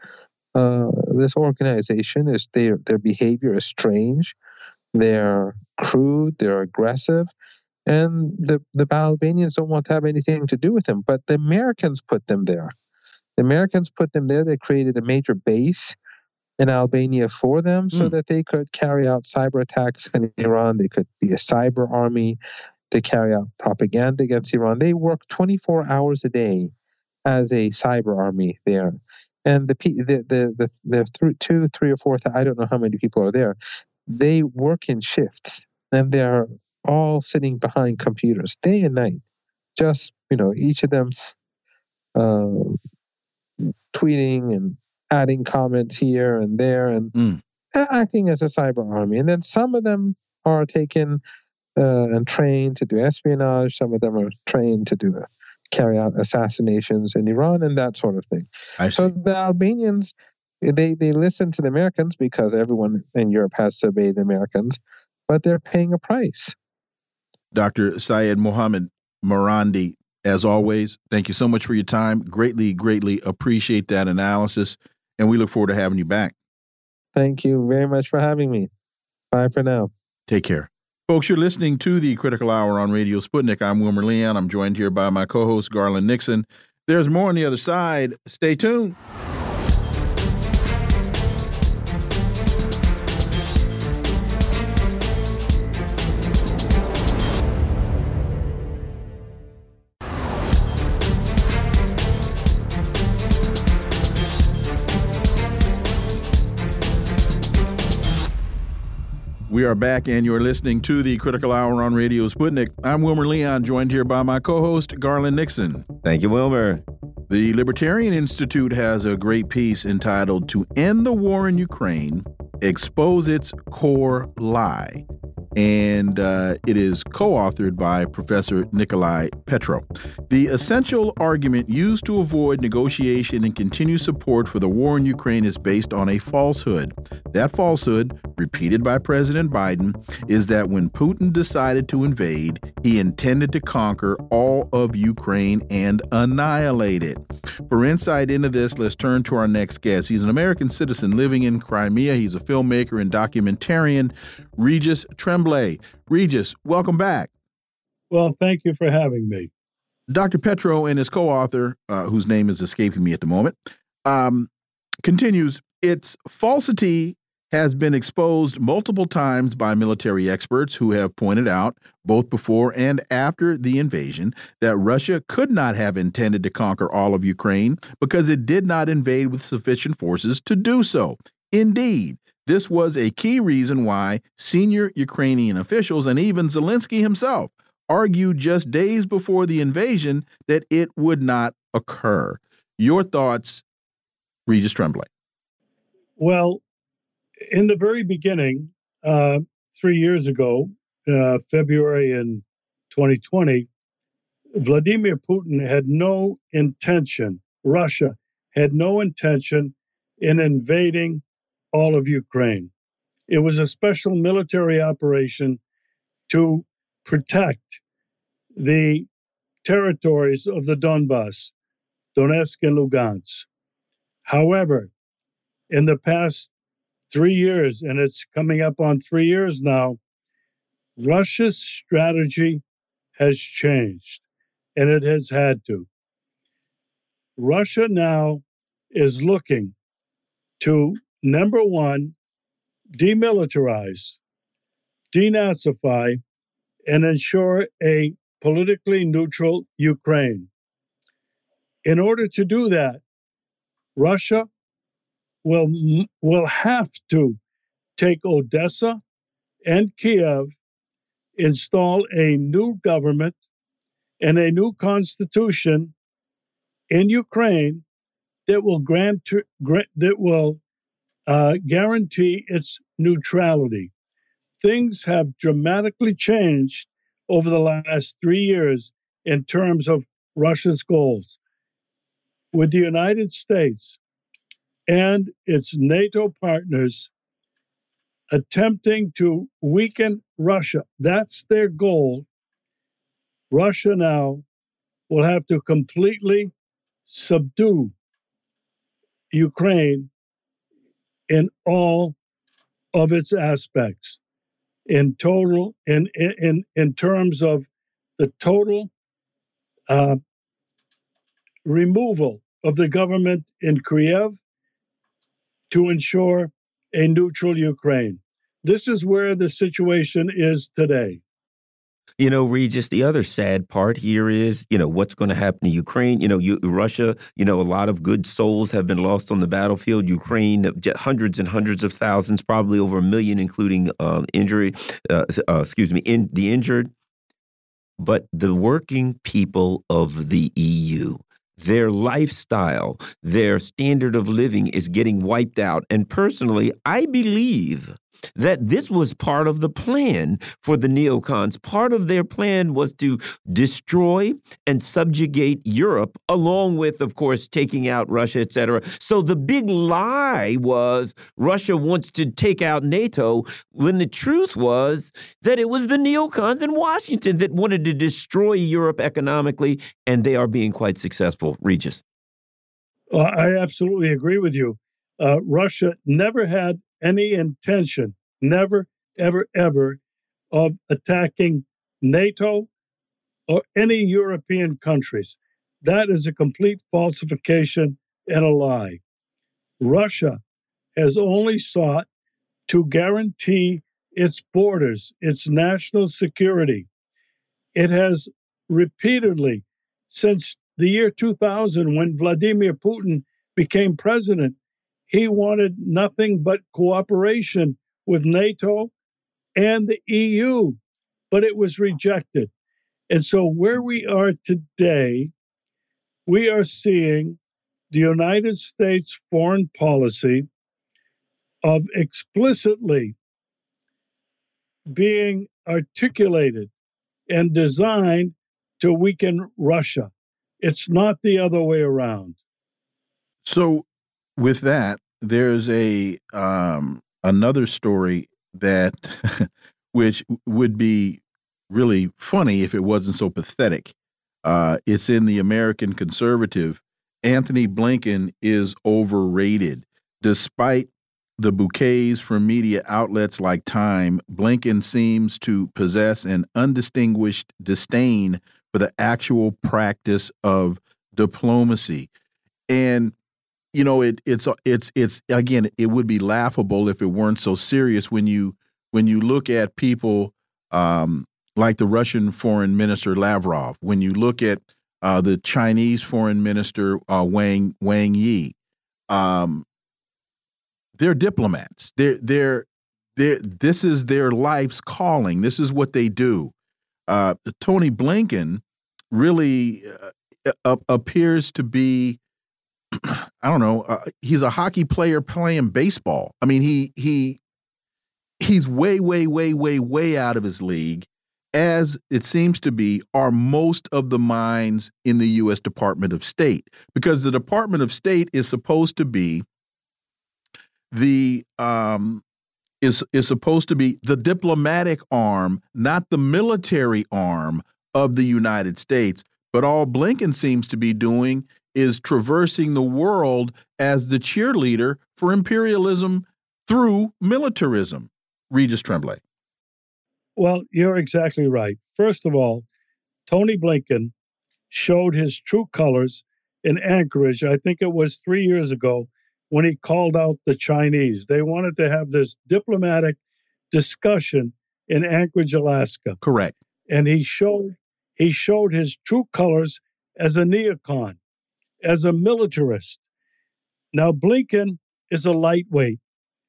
uh, this organization is their their behavior is strange, they're crude, they're aggressive, and the the Albanians don't want to have anything to do with them. But the Americans put them there. The Americans put them there. They created a major base in Albania for them so mm. that they could carry out cyber attacks in Iran. They could be a cyber army to carry out propaganda against Iran. They work 24 hours a day as a cyber army there. And the the the the, the two, three, or four, I don't know how many people are there. They work in shifts, and they're all sitting behind computers day and night. Just you know, each of them uh, tweeting and adding comments here and there and mm. acting as a cyber army. And then some of them are taken uh, and trained to do espionage. Some of them are trained to do uh, carry out assassinations in Iran and that sort of thing. So the Albanians, they they listen to the Americans because everyone in Europe has to obey the Americans, but they're paying a price. Dr. Syed Mohammed Marandi, as always, thank you so much for your time. Greatly, greatly appreciate that analysis and we look forward to having you back. Thank you very much for having me. Bye for now. Take care. Folks, you're listening to the Critical Hour on Radio Sputnik. I'm Wilmer Leon. I'm joined here by my co host, Garland Nixon. There's more on the other side. Stay tuned. We are back, and you're listening to the Critical Hour on Radio Sputnik. I'm Wilmer Leon, joined here by my co host, Garland Nixon. Thank you, Wilmer. The Libertarian Institute has a great piece entitled To End the War in Ukraine, Expose Its Core Lie and uh, it is co authored by Professor Nikolai Petro. The essential argument used to avoid negotiation and continue support for the war in Ukraine is based on a falsehood. That falsehood, repeated by President Biden, is that when Putin decided to invade, he intended to conquer all of Ukraine and annihilate it. For insight into this, let's turn to our next guest. He's an American citizen living in Crimea. He's a filmmaker and documentarian, Regis Tremblay. Regis, welcome back. Well, thank you for having me. Dr. Petro and his co author, uh, whose name is escaping me at the moment, um, continues its falsity has been exposed multiple times by military experts who have pointed out, both before and after the invasion, that Russia could not have intended to conquer all of Ukraine because it did not invade with sufficient forces to do so. Indeed, this was a key reason why senior Ukrainian officials and even Zelensky himself argued just days before the invasion that it would not occur. Your thoughts, Regis Tremblay? Well, in the very beginning, uh, three years ago, uh, February in 2020, Vladimir Putin had no intention, Russia had no intention in invading all of Ukraine. It was a special military operation to protect the territories of the Donbass, Donetsk and Lugansk. However, in the past three years, and it's coming up on three years now, Russia's strategy has changed, and it has had to. Russia now is looking to number one, demilitarize, denazify, and ensure a politically neutral Ukraine. In order to do that, Russia will, will have to take Odessa and Kiev, install a new government and a new constitution in Ukraine that will grant, that will uh, guarantee its neutrality. Things have dramatically changed over the last three years in terms of Russia's goals. With the United States and its NATO partners attempting to weaken Russia, that's their goal. Russia now will have to completely subdue Ukraine in all of its aspects in total in in in terms of the total uh, removal of the government in Kiev to ensure a neutral Ukraine. This is where the situation is today. You know, Regis, the other sad part here is, you know, what's going to happen to Ukraine. You know, you, Russia, you know, a lot of good souls have been lost on the battlefield. Ukraine, hundreds and hundreds of thousands, probably over a million, including uh, injury, uh, uh, excuse me, in the injured. But the working people of the EU, their lifestyle, their standard of living is getting wiped out. And personally, I believe that this was part of the plan for the neocons. Part of their plan was to destroy and subjugate Europe, along with, of course, taking out Russia, etc. So the big lie was Russia wants to take out NATO, when the truth was that it was the neocons in Washington that wanted to destroy Europe economically, and they are being quite successful. Regis. Well, I absolutely agree with you. Uh, Russia never had any intention, never, ever, ever, of attacking NATO or any European countries. That is a complete falsification and a lie. Russia has only sought to guarantee its borders, its national security. It has repeatedly, since the year 2000, when Vladimir Putin became president, he wanted nothing but cooperation with NATO and the EU, but it was rejected. And so, where we are today, we are seeing the United States foreign policy of explicitly being articulated and designed to weaken Russia. It's not the other way around. So, with that, there's a um, another story that which would be really funny if it wasn't so pathetic. Uh, it's in the American Conservative. Anthony Blinken is overrated. Despite the bouquets from media outlets like Time, Blinken seems to possess an undistinguished disdain for the actual practice of diplomacy. And you know it it's it's it's again it would be laughable if it weren't so serious when you when you look at people um, like the Russian foreign minister Lavrov when you look at uh, the Chinese foreign minister uh, Wang Wang Yi um, they're diplomats. They're they're they're this is their life's calling. This is what they do. Uh, Tony Blinken really uh, appears to be I don't know. Uh, he's a hockey player playing baseball. I mean, he he he's way, way, way, way, way out of his league, as it seems to be, are most of the minds in the U.S. Department of State, because the Department of State is supposed to be the um, is is supposed to be the diplomatic arm, not the military arm of the United States. But all Blinken seems to be doing is traversing the world as the cheerleader for imperialism through militarism. Regis Tremblay. Well, you're exactly right. First of all, Tony Blinken showed his true colors in Anchorage. I think it was three years ago when he called out the Chinese. They wanted to have this diplomatic discussion in Anchorage, Alaska. Correct. And he showed he showed his true colors as a neocon, as a militarist. Now Blinken is a lightweight.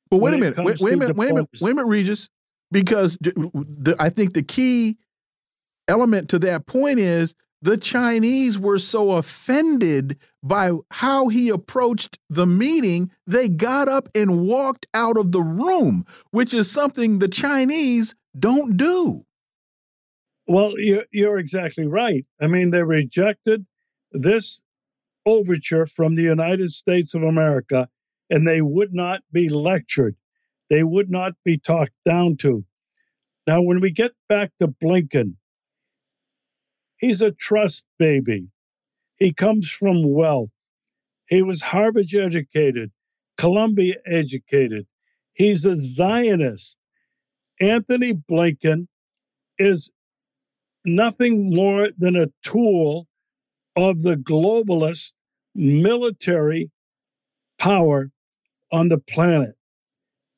But wait a minute, wait, wait a minute, wait a minute, wait a minute, Regis, because the, I think the key element to that point is the Chinese were so offended by how he approached the meeting, they got up and walked out of the room, which is something the Chinese don't do. Well, you're, you're exactly right. I mean, they rejected this overture from the United States of America and they would not be lectured. They would not be talked down to. Now, when we get back to Blinken, he's a trust baby. He comes from wealth. He was Harvard educated, Columbia educated. He's a Zionist. Anthony Blinken is nothing more than a tool of the globalist military power on the planet.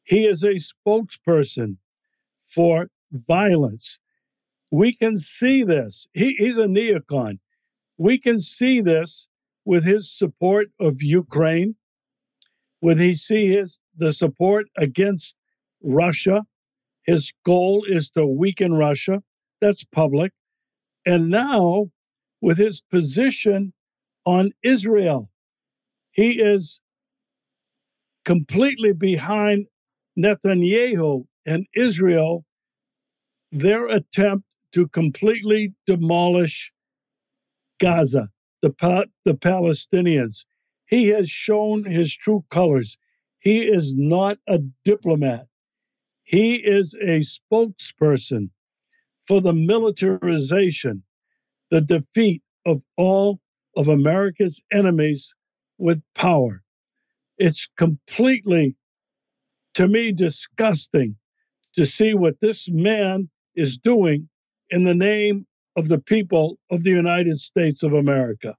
He is a spokesperson for violence. We can see this. He, he's a neocon. We can see this with his support of Ukraine, when he sees the support against Russia. His goal is to weaken Russia. That's public. And now, with his position on Israel, he is completely behind Netanyahu and Israel, their attempt to completely demolish Gaza, the, the Palestinians. He has shown his true colors. He is not a diplomat. He is a spokesperson for the militarization, the defeat of all of America's enemies with power. It's completely, to me, disgusting to see what this man is doing in the name of the people of the United States of America.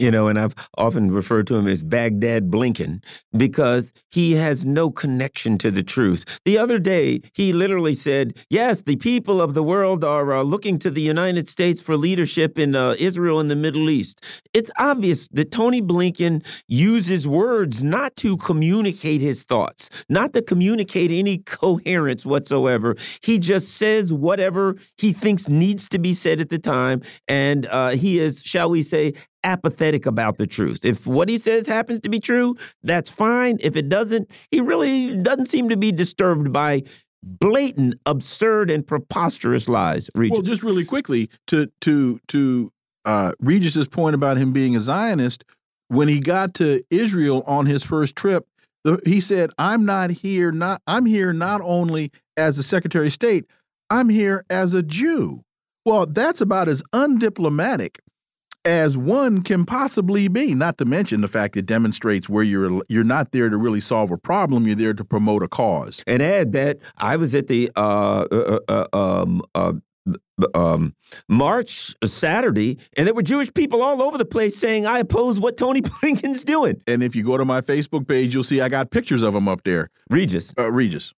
You know, and I've often referred to him as Baghdad Blinken because he has no connection to the truth. The other day, he literally said, Yes, the people of the world are uh, looking to the United States for leadership in uh, Israel and the Middle East. It's obvious that Tony Blinken uses words not to communicate his thoughts, not to communicate any coherence whatsoever. He just says whatever he thinks needs to be said at the time. And uh, he is, shall we say, apathetic about the truth. If what he says happens to be true, that's fine. If it doesn't, he really doesn't seem to be disturbed by blatant, absurd, and preposterous lies. Regis. Well, just really quickly to to to uh, Regis's point about him being a Zionist, when he got to Israel on his first trip, the, he said, "I'm not here. Not I'm here not only as the Secretary of State. I'm here as a Jew." Well, that's about as undiplomatic as one can possibly be. Not to mention the fact it demonstrates where you're you're not there to really solve a problem. You're there to promote a cause. And add that I was at the uh, uh, uh, um, uh, um, March Saturday, and there were Jewish people all over the place saying, "I oppose what Tony Blinken's doing." And if you go to my Facebook page, you'll see I got pictures of him up there. Regis, uh, Regis.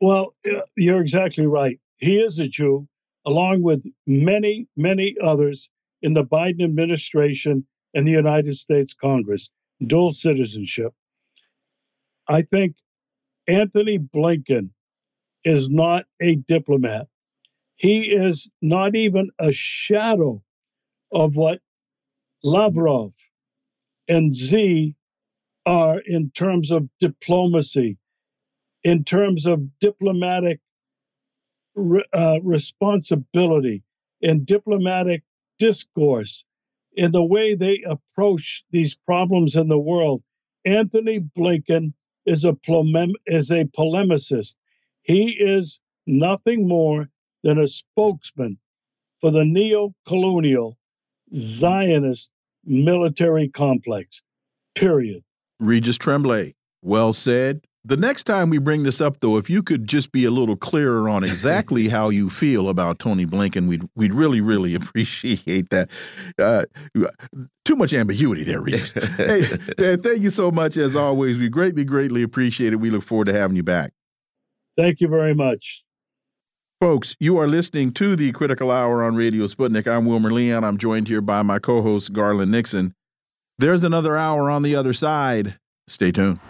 Well, you're exactly right. He is a Jew, along with many, many others in the Biden administration and the United States Congress, dual citizenship. I think Anthony Blinken is not a diplomat. He is not even a shadow of what Lavrov and Z are in terms of diplomacy, in terms of diplomatic re- uh, responsibility, in diplomatic discourse, in the way they approach these problems in the world. Anthony Blinken is a, polem- is a polemicist. He is nothing more than a spokesman for the neo colonial Zionist military complex. Period. Regis Tremblay, well said. The next time we bring this up, though, if you could just be a little clearer on exactly how you feel about Tony Blinken, we'd we'd really really appreciate that. Uh, too much ambiguity there, Reeves. hey, thank you so much as always. We greatly greatly appreciate it. We look forward to having you back. Thank you very much. Folks, you are listening to the Critical Hour on Radio Sputnik. I'm Wilmer Leon. I'm joined here by my co host, Garland Nixon. There's another hour on the other side. Stay tuned.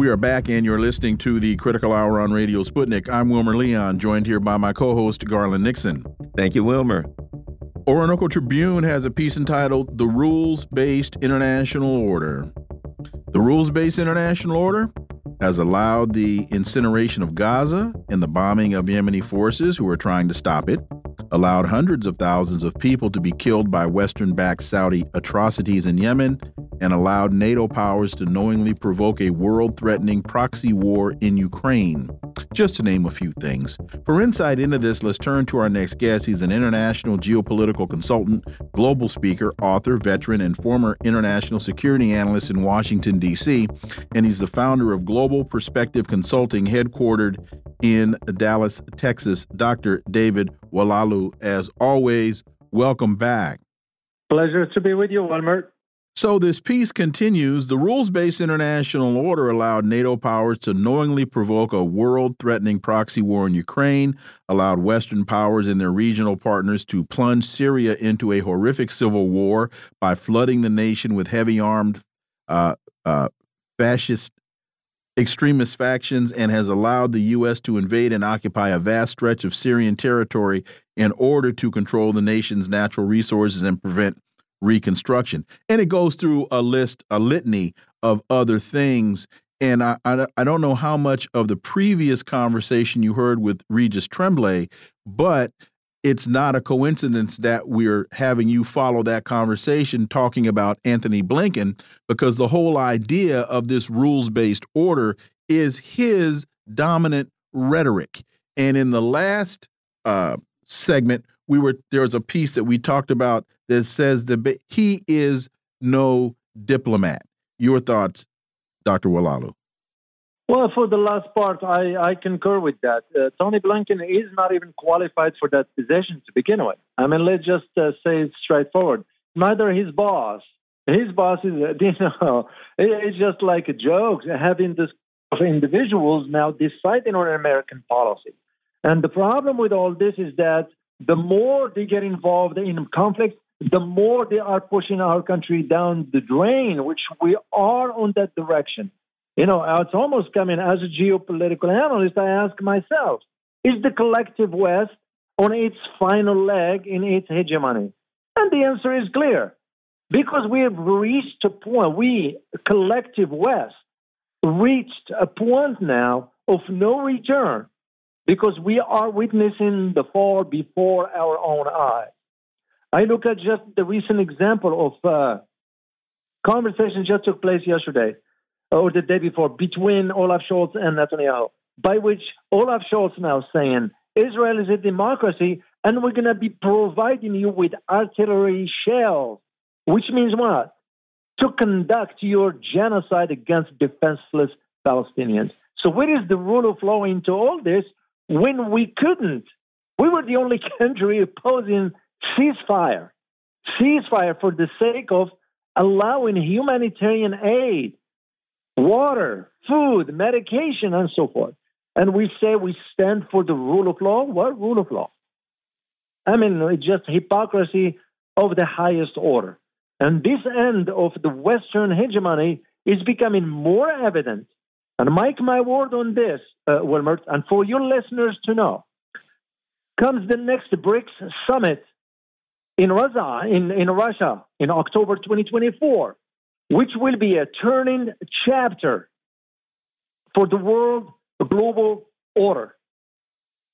We are back, and you're listening to the Critical Hour on Radio Sputnik. I'm Wilmer Leon, joined here by my co host, Garland Nixon. Thank you, Wilmer. Orinoco Tribune has a piece entitled The Rules Based International Order. The Rules Based International Order has allowed the incineration of Gaza and the bombing of Yemeni forces who are trying to stop it, allowed hundreds of thousands of people to be killed by Western backed Saudi atrocities in Yemen, and allowed NATO powers to knowingly provoke a world threatening proxy war in Ukraine, just to name a few things. For insight into this, let's turn to our next guest. He's an international geopolitical consultant, global speaker, author, veteran, and former international security analyst in Washington, D.C., and he's the founder of Global Perspective Consulting, headquartered in Dallas, Texas. Dr. David Oualaalou, as always, welcome back. Pleasure to be with you, Wilmer. So this piece continues. The rules-based international order allowed NATO powers to knowingly provoke a world-threatening proxy war in Ukraine, allowed Western powers and their regional partners to plunge Syria into a horrific civil war by flooding the nation with heavy armed uh, uh, fascist extremist factions and has allowed the U.S. to invade and occupy a vast stretch of Syrian territory in order to control the nation's natural resources and prevent reconstruction. And it goes through a list, a litany of other things. And I, I, I, don't know how much of the previous conversation you heard with Regis Tremblay, but it's not a coincidence that we're having you follow that conversation talking about Anthony Blinken, because the whole idea of this rules based order is his dominant rhetoric. And in the last uh, segment, we were there was a piece that we talked about that says that he is no diplomat. Your thoughts, Dr. Oualaalou? Well, for the last part, I, I concur with that. Uh, Tony Blinken is not even qualified for that position to begin with. I mean, let's just uh, say it straightforward. Neither his boss, his boss is, you know, it's just like a joke having this of individuals now deciding on American policy. And the problem with all this is that the more they get involved in conflicts, the more they are pushing our country down the drain, which we are on that direction. You know, uh, it's almost coming as a geopolitical analyst, I ask myself, is the collective West on its final leg in its hegemony? And the answer is clear. Because we have reached a point, we, collective West, reached a point now of no return because we are witnessing the fall before our own eyes. I look at just the recent example of uh, conversation just took place yesterday or the day before between Olaf Scholz and Netanyahu, by which Olaf Scholz now saying Israel is a democracy and we're going to be providing you with artillery shells, which means what? To conduct your genocide against defenseless Palestinians. So, where is the rule of law into all this when we couldn't? We were the only country opposing ceasefire, ceasefire for the sake of allowing humanitarian aid, water, food, medication, and so forth. And we say we stand for the rule of law. What rule of law? I mean, it's just hypocrisy of the highest order. And this end of the Western hegemony is becoming more evident. And Mike, my word on this, uh, Wilmer, and for your listeners to know, comes the next BRICS summit in Russia, in, in Russia in October 2024, which will be a turning chapter for the world global order.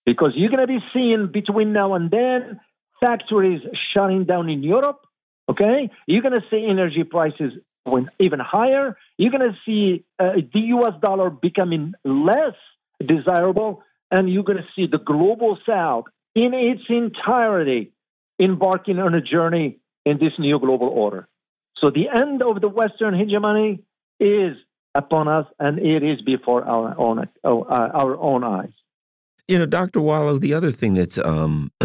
Because you're going to be seeing between now and then factories shutting down in Europe. Okay, you're going to see energy prices going even higher. You're going to see uh, the U.S. dollar becoming less desirable, and you're going to see the global South in its entirety embarking on a journey in this new global order. So the end of the Western hegemony is upon us, and it is before our own uh, our own eyes. You know, Dr. Wallo, the other thing that's um,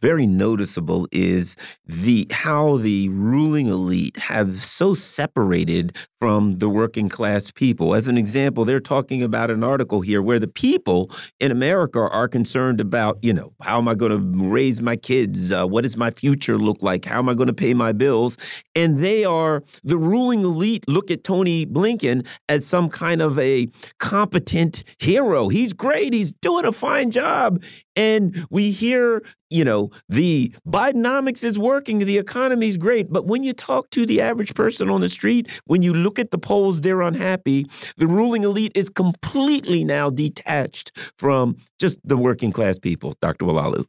very noticeable is the how the ruling elite have so separated from the working class people. As an example, they're talking about an article here where the people in America are concerned about, you know, how am I going to raise my kids? Uh, what does my future look like? How am I going to pay my bills? And they are the ruling elite look at Tony Blinken as some kind of a competent hero. He's great. He's doing a fine job. And we hear, you know, the Bidenomics is working, the economy is great. But when you talk to the average person on the street, when you look at the polls, they're unhappy. The ruling elite is completely now detached from just the working class people, Dr. Oualaalou.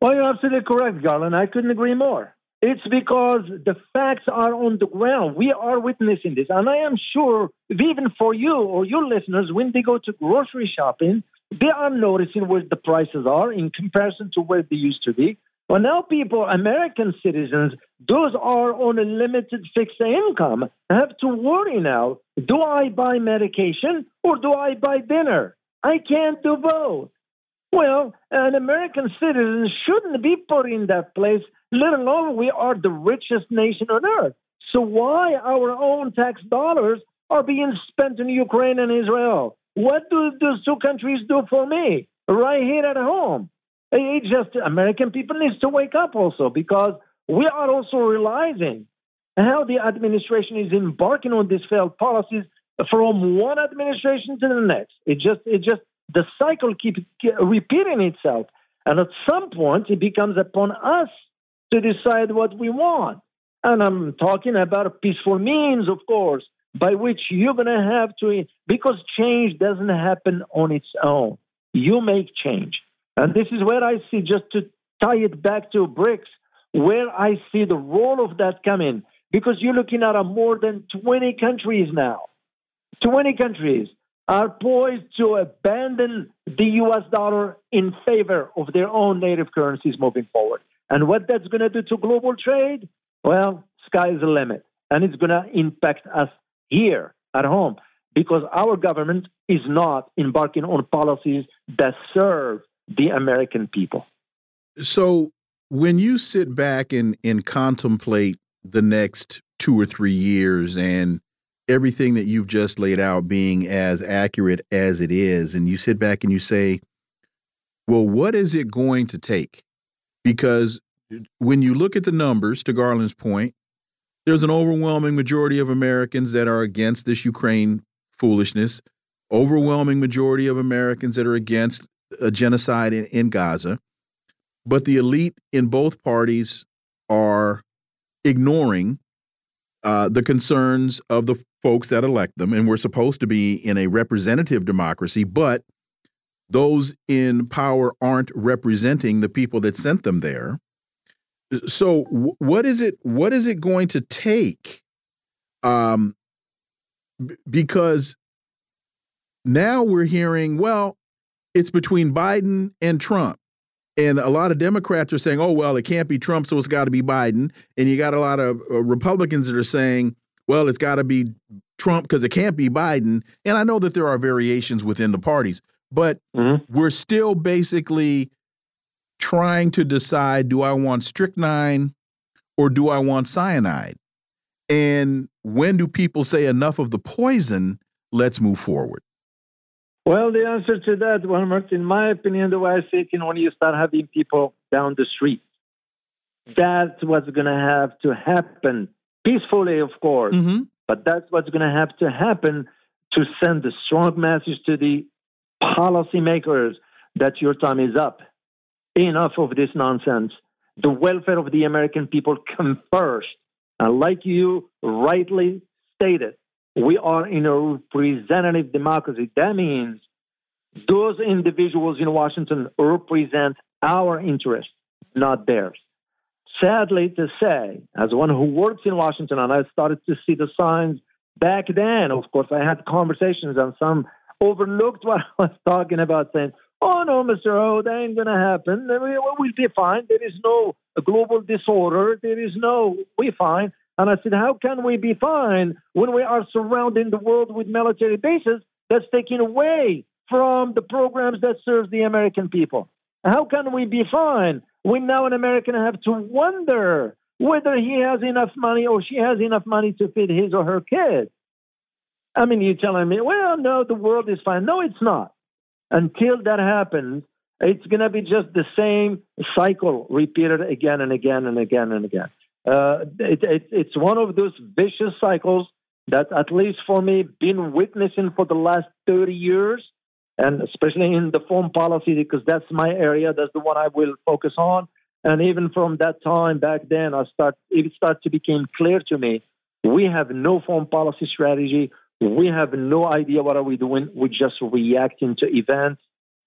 Well, you're absolutely correct, Garland. I couldn't agree more. It's because the facts are on the ground. We are witnessing this. And I am sure, even for you or your listeners, when they go to grocery shopping, they are noticing where the prices are in comparison to where they used to be. Well, now people, American citizens, those are on a limited fixed income, have to worry now. Do I buy medication or do I buy dinner? I can't do both. Well, an American citizen shouldn't be put in that place, let alone we are the richest nation on earth. So why our own tax dollars are being spent in Ukraine and Israel? What do those two countries do for me right here at home? It just American people needs to wake up also because we are also realizing how the administration is embarking on these failed policies from one administration to the next. It just it just the cycle keeps repeating itself, and at some point it becomes upon us to decide what we want. And I'm talking about peaceful means, of course, by which you're going to have to, because change doesn't happen on its own. You make change. And this is where I see, just to tie it back to BRICS, where I see the role of that coming. Because you're looking at a more than 20 countries now. 20 countries are poised to abandon the US dollar in favor of their own native currencies moving forward. And what that's going to do to global trade? Well, sky is the limit. And it's going to impact us here at home because our government is not embarking on policies that serve the American people. So, when you sit back and, and contemplate the next two or three years and everything that you've just laid out being as accurate as it is, and you sit back and you say, well, what is it going to take? Because uh, when you look at the numbers, to Garland's point, there's an overwhelming majority of Americans that are against this Ukraine foolishness, overwhelming majority of Americans that are against a genocide in, in Gaza. But the elite in both parties are ignoring uh, the concerns of the folks that elect them. And we're supposed to be in a representative democracy, but those in power aren't representing the people that sent them there so what is it what is it going to take um because now we're hearing well it's between Biden and Trump and a lot of Democrats are saying oh well it can't be Trump so it's got to be Biden and you got a lot of uh, Republicans that are saying well it's got to be Trump because it can't be Biden and I know that there are variations within the parties but mm -hmm. we're still basically trying to decide do I want strychnine or do I want cyanide? And when do people say enough of the poison, let's move forward? Well, the answer to that, Wilmer, in my opinion, the way I see it, you know, when you start having people down the street, that's what's going to have to happen peacefully, of course. Mm -hmm. But that's what's going to have to happen to send a strong message to the policymakers that your time is up. Enough of this nonsense. The welfare of the American people come first. And like you rightly stated, we are in a representative democracy. That means those individuals in Washington represent our interests, not theirs. Sadly to say, as one who works in Washington, and I started to see the signs back then, of course, I had conversations and some overlooked what I was talking about, saying, Oh, no, Mr. O, that ain't going to happen. We'll be fine. There is no global disorder. There is no, we're fine. And I said, how can we be fine when we are surrounding the world with military bases that's taking away from the programs that serve the American people? How can we be fine when now an American have to wonder whether he has enough money or she has enough money to feed his or her kids? I mean, you're telling me, well, no, the world is fine. No, it's not. Until that happens, it's going to be just the same cycle repeated again and again and again and again. Uh, it, it, it's one of those vicious cycles that, at least for me, been witnessing for the last 30 years, and especially in the foreign policy, because that's my area. That's the one I will focus on. And even from that time back then, I start it started to become clear to me we have no foreign policy strategy. We have no idea what are we doing. We're just reacting to events,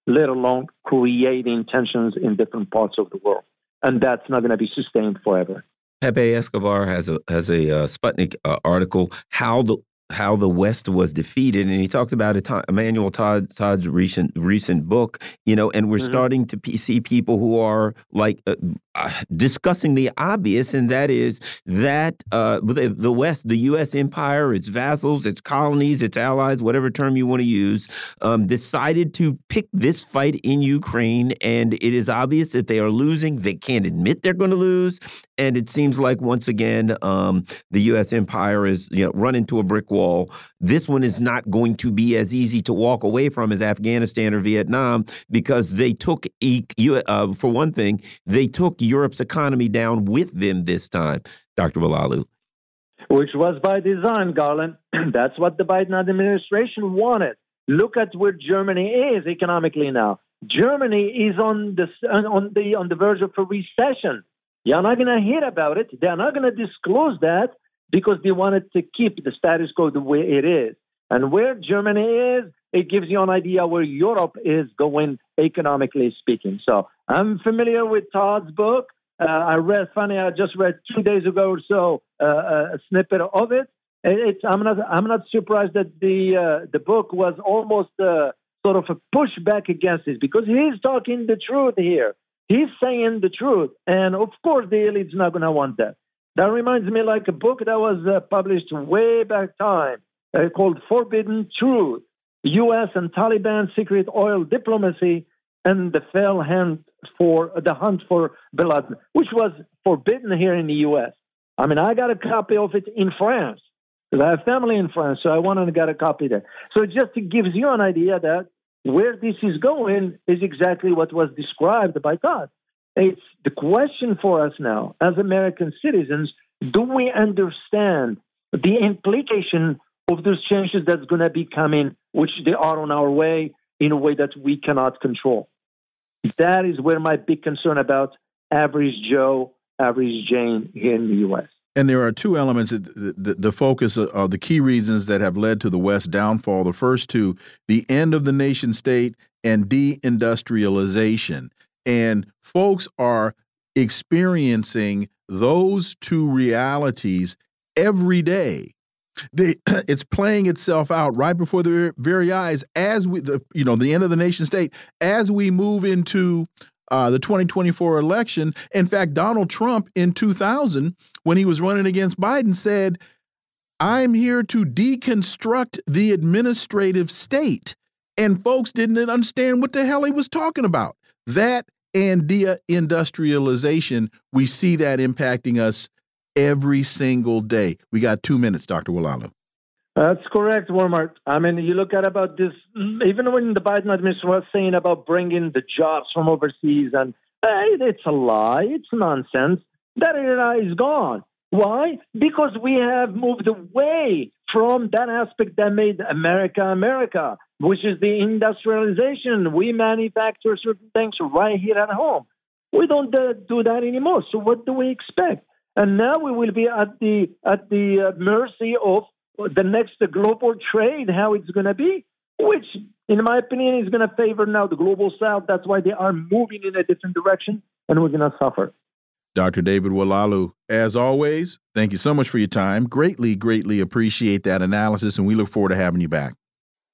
let alone creating tensions in different parts of the world. And that's not going to be sustained forever. Pepe Escobar has a has a uh, Sputnik uh, article how the how the West was defeated, and he talked about it. Emmanuel Todd, Todd's recent recent book, you know, and we're mm -hmm. starting to see people who are like uh, uh, discussing the obvious, and that is that uh, the, West, the U.S. empire, its vassals, its colonies, its allies, whatever term you want to use, um, decided to pick this fight in Ukraine, and it is obvious that they are losing. They can't admit they're going to lose, and it seems like once again um, the U.S. empire is you know run into a brick wall. This one is not going to be as easy to walk away from as Afghanistan or Vietnam because they took, uh, for one thing, they took Europe's economy down with them this time. Dr. Oualaalou. Which was by design, Garland. That's what the Biden administration wanted. Look at where Germany is economically now. Germany is on the on the on the verge of a recession. You're not going to hear about it. They're not going to disclose that because they wanted to keep the status quo the way it is. And where Germany is, it gives you an idea where Europe is going economically speaking. So I'm familiar with Todd's book. Uh, I read, funny, I just read two days ago or so uh, a snippet of it. It's, I'm not, I'm not surprised that the uh, the book was almost uh, sort of a pushback against this because he's talking the truth here. He's saying the truth, and of course the elite's not going to want that. That reminds me like a book that was uh, published way back time uh, called Forbidden Truth U.S. and Taliban Secret Oil Diplomacy and the Fell Hand for the Hunt for Bin Laden, which was forbidden here in the U.S. I mean, I got a copy of it in France because I have family in France, so I wanted to get a copy there. So it just gives you an idea that where this is going is exactly what was described by Todd. It's the question for us now as American citizens do we understand the implication of those changes that's going to be coming, which they are on our way in a way that we cannot control? That is where my big concern about average Joe, average Jane here in the U.S. And there are two elements, the, the, the focus of the key reasons that have led to the West downfall. The first two, the end of the nation state and deindustrialization. And folks are experiencing those two realities every day. They, it's playing itself out right before their very eyes as we, the, you know, the end of the nation state, as we move into uh, the 2024 election. In fact, Donald Trump in 2000, when he was running against Biden, said, I'm here to deconstruct the administrative state. And folks didn't understand what the hell he was talking about. That and deindustrialization, we see that impacting us every single day. We got two minutes, Dr. Oualaalou. That's correct, Wilmer. I mean, you look at about this, even when the Biden administration was saying about bringing the jobs from overseas, and hey, it's a lie, it's nonsense. That era is gone. Why? Because we have moved away from that aspect that made America America, which is the industrialization. We manufacture certain things right here at home. We don't uh, do that anymore. So what do we expect? And now we will be at the at the uh, mercy of the next global trade, how it's going to be, which, in my opinion, is going to favor now the global south. That's why they are moving in a different direction, and we're going to suffer. Dr. David Oualaalou, as always, thank you so much for your time. Greatly, greatly appreciate that analysis, and we look forward to having you back.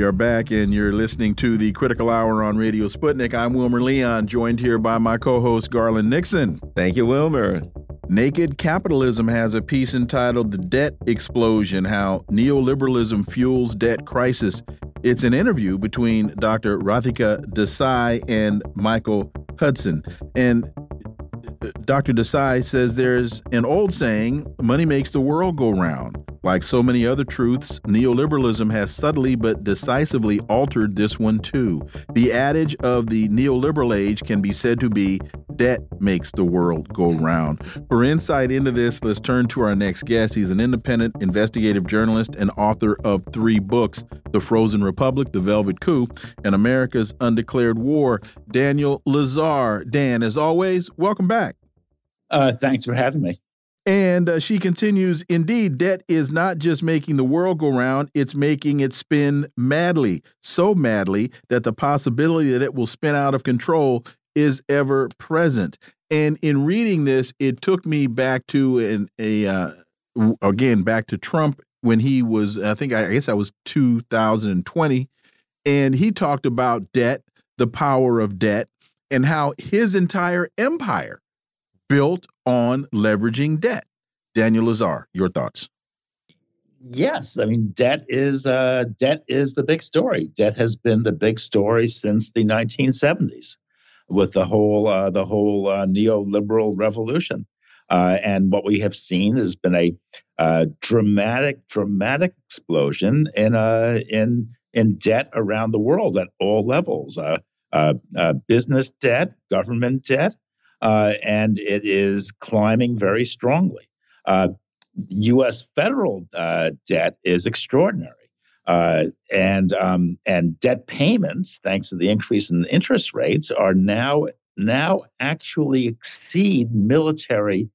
We are back, and you're listening to the Critical Hour on Radio Sputnik. I'm Wilmer Leon, joined here by my co host, Garland Nixon. Thank you, Wilmer. Naked Capitalism has a piece entitled The Debt Explosion How Neoliberalism Fuels Debt Crisis. It's an interview between Dr. Radhika Desai and Michael Hudson. And uh, Dr. Desai says there's an old saying money makes the world go round. Like so many other truths, neoliberalism has subtly but decisively altered this one too. The adage of the neoliberal age can be said to be debt makes the world go round. For insight into this, let's turn to our next guest. He's an independent investigative journalist and author of three books The Frozen Republic, The Velvet Coup, and America's Undeclared War. Daniel Lazare. Dan, as always, welcome back. Uh, thanks for having me. And uh, she continues, indeed, debt is not just making the world go round, it's making it spin madly, so madly that the possibility that it will spin out of control is ever present. And in reading this, it took me back to an, a, uh, again, back to Trump when he was, I think, I guess I was 2020. And he talked about debt, the power of debt, and how his entire empire built on leveraging debt. Daniel Lazare, your thoughts? Yes, I mean debt is uh, debt is the big story. Debt has been the big story since the 1970s, with the whole uh, the whole uh, neoliberal revolution. Uh, and what we have seen has been a uh, dramatic, dramatic explosion in uh, in in debt around the world at all levels. business debt, government debt, uh, and it is climbing very strongly. Uh, U.S. federal uh, debt is extraordinary, uh, and um, and debt payments, thanks to the increase in interest rates, are now now actually exceed military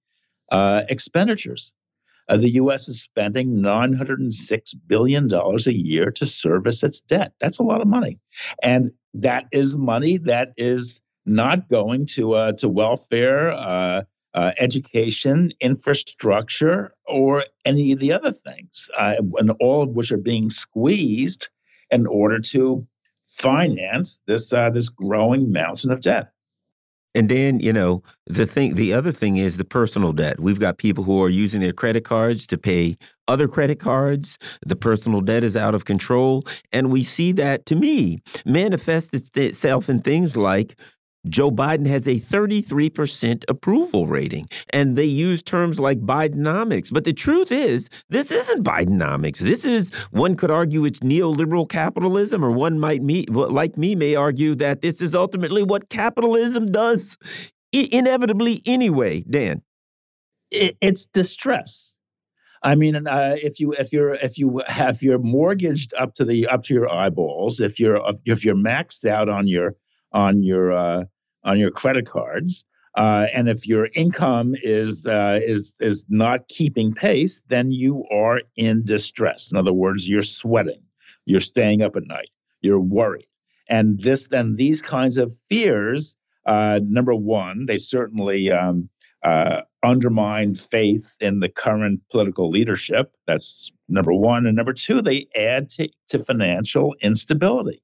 uh, expenditures. Uh, the U.S. is spending $906 billion a year to service its debt. That's a lot of money. And that is money that is not going to uh, to welfare, uh, uh, education, infrastructure, or any of the other things, uh, and all of which are being squeezed in order to finance this uh, this growing mountain of debt. And then, you know, the thing, the other thing is the personal debt. We've got people who are using their credit cards to pay other credit cards. The personal debt is out of control. And we see that, to me, manifest itself in things like Joe Biden has a 33% approval rating, and they use terms like Bidenomics. But the truth is, this isn't Bidenomics. This is, one could argue, it's neoliberal capitalism, or one might, me, like me, may argue that this is ultimately what capitalism does inevitably anyway. Dan, it's distress. I mean, uh, if you if you're if you have your mortgaged up to the up to your eyeballs, if you're if you're maxed out on your on your uh, on your credit cards. Uh, and if your income is uh, is is not keeping pace, then you are in distress. In other words, you're sweating, you're staying up at night, you're worried, and this then these kinds of fears. Uh, number one, they certainly um, uh, undermine faith in the current political leadership. That's number one. And number two, they add to, to financial instability.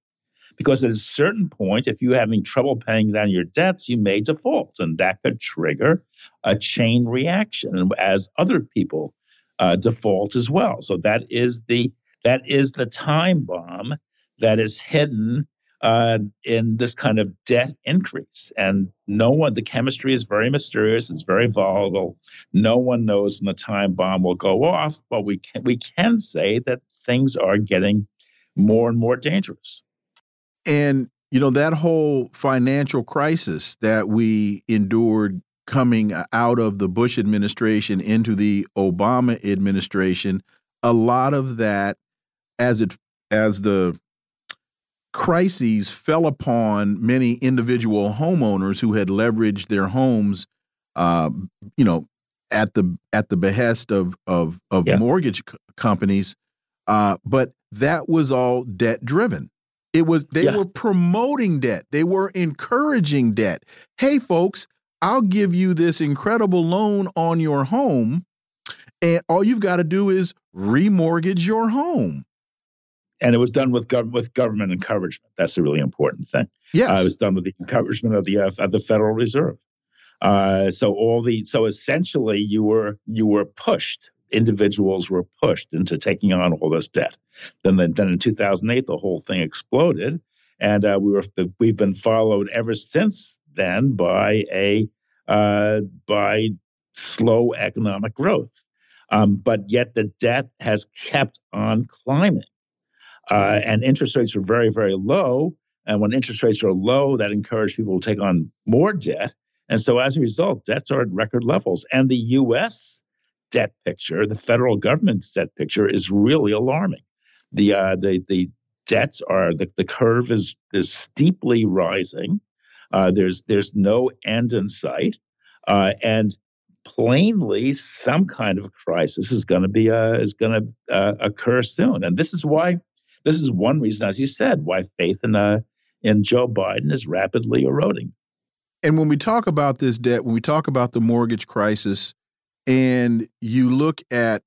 Because at a certain point, if you're having trouble paying down your debts, you may default, and that could trigger a chain reaction as other people uh, default as well. So that is the that is the time bomb that is hidden uh, in this kind of debt increase. And no one, the chemistry is very mysterious. It's very volatile. No one knows when the time bomb will go off. But we can, we can say that things are getting more and more dangerous. And you know that whole financial crisis that we endured coming out of the Bush administration into the Obama administration, a lot of that as it as the crises fell upon many individual homeowners who had leveraged their homes, uh, you know, at the at the behest of of, of yeah. mortgage companies. Uh, but that was all debt driven. It was they yeah. were promoting debt. They were encouraging debt. Hey, folks, I'll give you this incredible loan on your home, and all you've got to do is remortgage your home and it was done with gov- with government encouragement. That's a really important thing. Yeah, uh, it was done with the encouragement of the uh, of the Federal Reserve. Uh, so all the so essentially you were you were pushed. Individuals were pushed into taking on all this debt. Then then, then in 2008 the whole thing exploded, and uh, we were we've been followed ever since then by a uh, by slow economic growth. Um, but yet the debt has kept on climbing. Uh, and interest rates are very, very low. And when interest rates are low, that encourages people to take on more debt. And so as a result, debts are at record levels. And the US debt picture, the federal government's debt picture, is really alarming. The uh, the the debts are the, the curve is is steeply rising. Uh, there's there's no end in sight, uh, and plainly, some kind of crisis is going to be uh, is going to uh, occur soon. And this is why this is one reason, as you said, why faith in uh, in Joe Biden is rapidly eroding. And when we talk about this debt, when we talk about the mortgage crisis, and you look at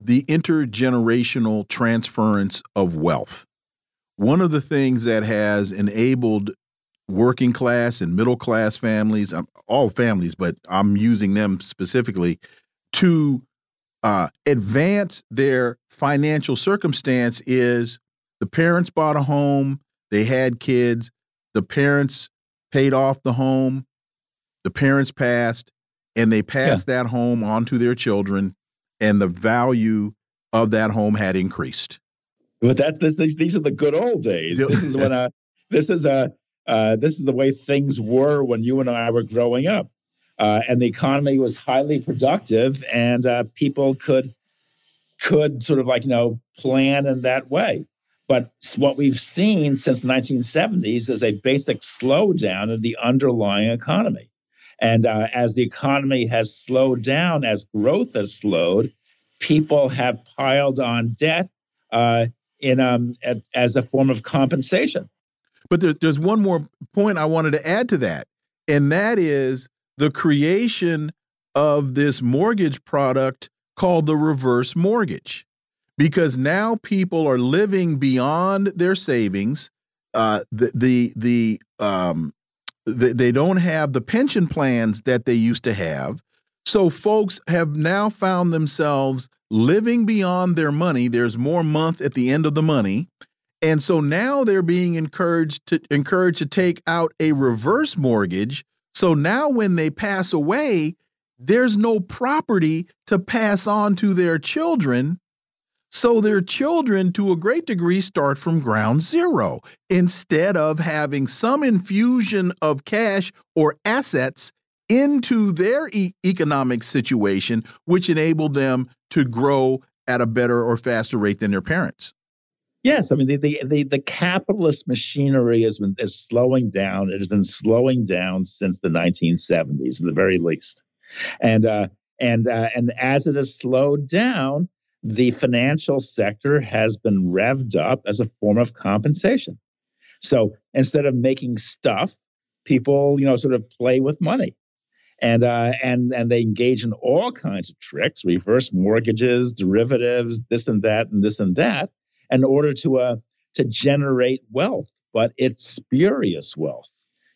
the intergenerational transference of wealth, one of the things that has enabled working class and middle class families, um, all families, but I'm using them specifically, to uh, advance their financial circumstance is the parents bought a home, they had kids, the parents paid off the home, the parents passed, and they passed yeah. that home on to their children, and the value of that home had increased. But that's this, these, these are the good old days. This is when uh, this is a uh, this is the way things were when you and I were growing up, uh, and the economy was highly productive, and uh, people could could sort of like you know plan in that way. But what we've seen since the 1970s is a basic slowdown in the underlying economy. And uh, as the economy has slowed down, as growth has slowed, people have piled on debt uh, in um, at, as a form of compensation. But there, there's one more point I wanted to add to that, and that is the creation of this mortgage product called the reverse mortgage because now people are living beyond their savings. Uh, the the the um, they don't have the pension plans that they used to have. So folks have now found themselves living beyond their money. There's more month at the end of the money. And so now they're being encouraged to encouraged to take out a reverse mortgage. So now when they pass away, there's no property to pass on to their children so their children, to a great degree, start from ground zero instead of having some infusion of cash or assets into their e economic situation, which enabled them to grow at a better or faster rate than their parents. Yes, I mean the the the, the capitalist machinery has been is slowing down. It has been slowing down since the 1970s, at the very least, and uh, and uh, and as it has slowed down, the financial sector has been revved up as a form of compensation. So instead of making stuff, people, you know, sort of play with money. and uh, and and they engage in all kinds of tricks, reverse mortgages, derivatives, this and that, and this and that, in order to uh, to generate wealth. But it's spurious wealth.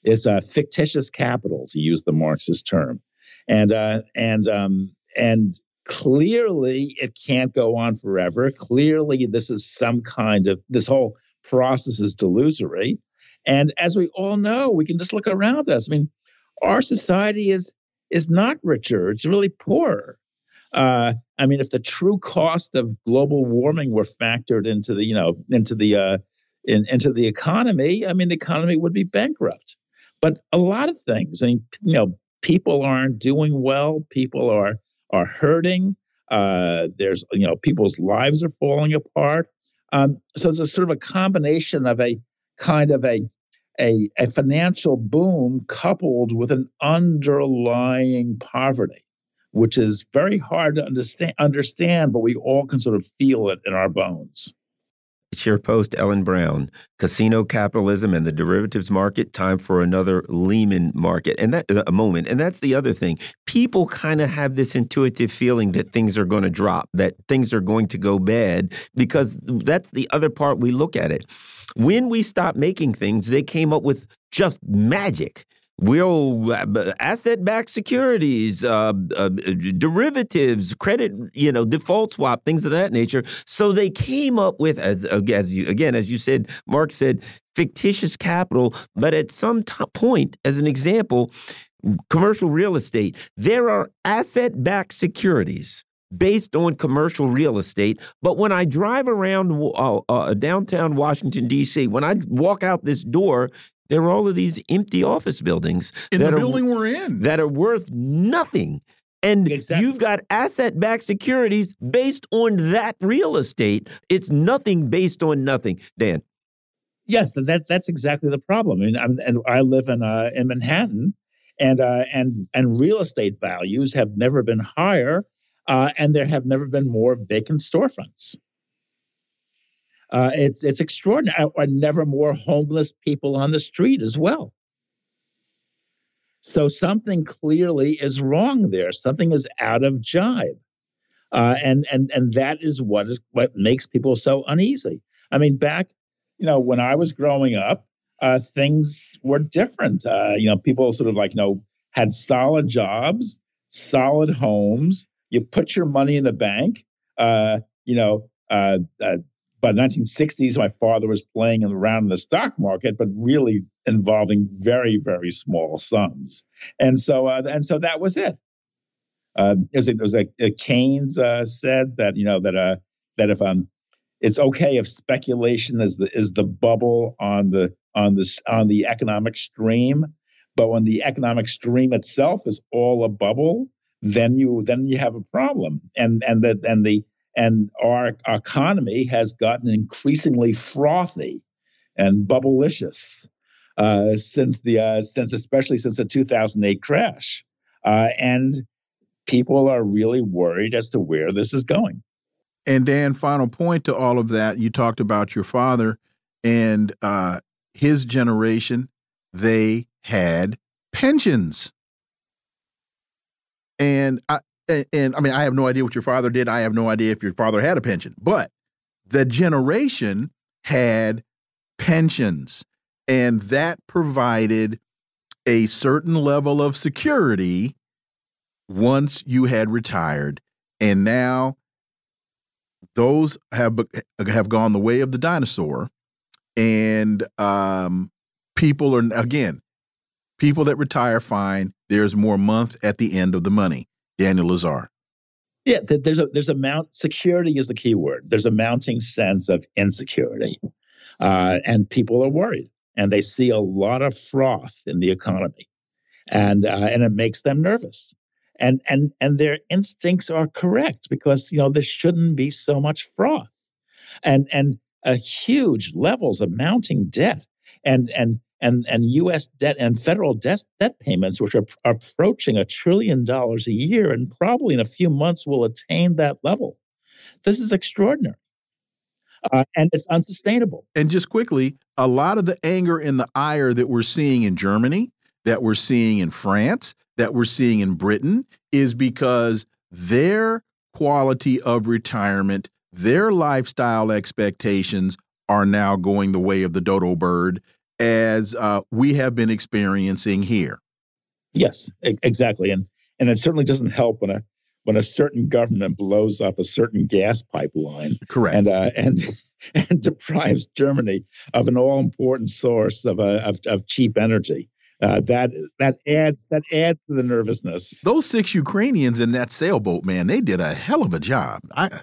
It's a fictitious capital, to use the Marxist term, and uh, and um, and clearly it can't go on forever. Clearly, this is some kind of this whole process is delusory. And as we all know, we can just look around us. I mean, our society is is not richer; it's really poorer. Uh, I mean, if the true cost of global warming were factored into the, you know, into the uh, in, into the economy, I mean, the economy would be bankrupt. But a lot of things, I mean, you know, people aren't doing well. People are are hurting. Uh, there's, you know, people's lives are falling apart. Um, so it's a sort of a combination of a kind of a a, a financial boom coupled with an underlying poverty, which is very hard to understand, understand, but we all can sort of feel it in our bones. Chair Post Ellen Brown, casino capitalism and the derivatives market, time for another Lehman market. And that uh, a moment. And that's the other thing. People kind of have this intuitive feeling that things are going to drop, that things are going to go bad, because that's the other part we look at it. When we stopped making things, they came up with just magic will uh, asset-backed securities, uh, uh, derivatives, credit, you know, default swap, things of that nature. So they came up with, as as you again, as you said, Marx said, fictitious capital. But at some point, as an example, commercial real estate, there are asset-backed securities based on commercial real estate. But when I drive around uh, uh, downtown Washington, D.C., when I walk out this door, there are all of these empty office buildings in the building are, we're in that are worth nothing. And exactly. you've got asset backed securities based on that real estate. It's nothing based on nothing. Dan. Yes, that, that's exactly the problem. I mean, I'm, and I live in, uh, in Manhattan, and, uh, and, and real estate values have never been higher, uh, and there have never been more vacant storefronts. Uh, it's it's extraordinary. Or never more homeless people on the street as well. So something clearly is wrong there. Something is out of jibe, uh, and and and that is what is what makes people so uneasy. I mean, back, you know, when I was growing up, uh, things were different. Uh, you know, people sort of like you know had solid jobs, solid homes. You put your money in the bank. Uh, you know, uh, uh, by the 1960s, my father was playing around in the stock market, but really involving very, very small sums. And so, uh, and so that was it. Uh, it was like uh, Keynes uh, said that you know that uh, that if um, it's okay if speculation is the is the bubble on the on the on the economic stream, but when the economic stream itself is all a bubble, then you then you have a problem. And and the and the and our economy has gotten increasingly frothy and bubblicious uh, since the uh, since especially since the 2008 crash, uh, and people are really worried as to where this is going. And Dan, final point to all of that, you talked about your father and uh, his generation. They had pensions, and I, and, and I mean, I have no idea what your father did. I have no idea if your father had a pension, but the generation had pensions, and that provided a certain level of security once you had retired. And now those have have gone the way of the dinosaur, and um, people are again people that retire fine. There's more month at the end of the money. Daniel Lazare. Yeah, there's a there's a mount security is the key word. There's a mounting sense of insecurity, uh, and people are worried, and they see a lot of froth in the economy, and uh, and it makes them nervous, and and and their instincts are correct because you know there shouldn't be so much froth, and and a huge levels of mounting debt, and and and, and U.S. debt and federal debt, debt payments, which are, are approaching a trillion dollars a year, and probably in a few months will attain that level. This is extraordinary. Uh, and it's unsustainable. And just quickly, a lot of the anger and the ire that we're seeing in Germany, that we're seeing in France, that we're seeing in Britain, is because their quality of retirement, their lifestyle expectations are now going the way of the dodo bird, as uh, we have been experiencing here. Yes, exactly, and and it certainly doesn't help when a when a certain government blows up a certain gas pipeline, correct, and uh, and and deprives Germany of an all important source of, uh, of of cheap energy. Uh, that that adds that adds to the nervousness. Those six Ukrainians in that sailboat, man, they did a hell of a job. I,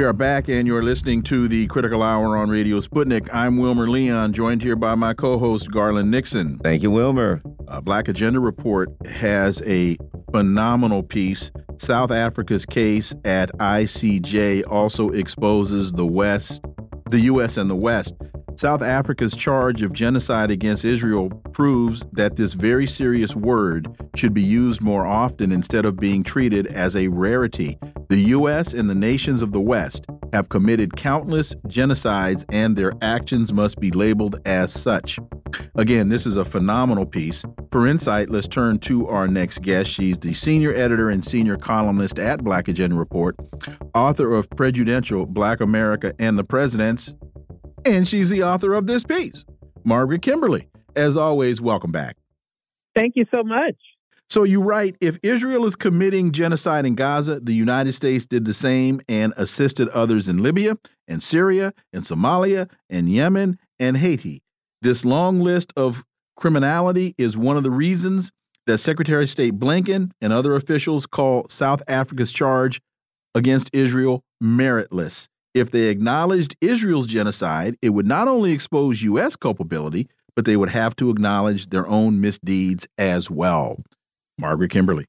We are back, and you're listening to the Critical Hour on Radio Sputnik. I'm Wilmer Leon, joined here by my co host, Garland Nixon. Thank you, Wilmer. Uh, Black Agenda Report has a phenomenal piece. South Africa's case at ICJ also exposes the West, the U.S. and the West. South Africa's charge of genocide against Israel proves that this very serious word should be used more often instead of being treated as a rarity. The U.S. and the nations of the West have committed countless genocides, and their actions must be labeled as such. Again, this is a phenomenal piece. For insight, let's turn to our next guest. She's the senior editor and senior columnist at Black Agenda Report, author of Prejudential Black America and the Presidents, and she's the author of this piece, Margaret Kimberley, As always, welcome back. Thank you so much. So you write if Israel is committing genocide in Gaza, the United States did the same and assisted others in Libya and Syria and Somalia and Yemen and Haiti. This long list of criminality is one of the reasons that Secretary of State Blinken and other officials call South Africa's charge against Israel meritless. If they acknowledged Israel's genocide, it would not only expose U.S. culpability, but they would have to acknowledge their own misdeeds as well. Margaret Kimberley.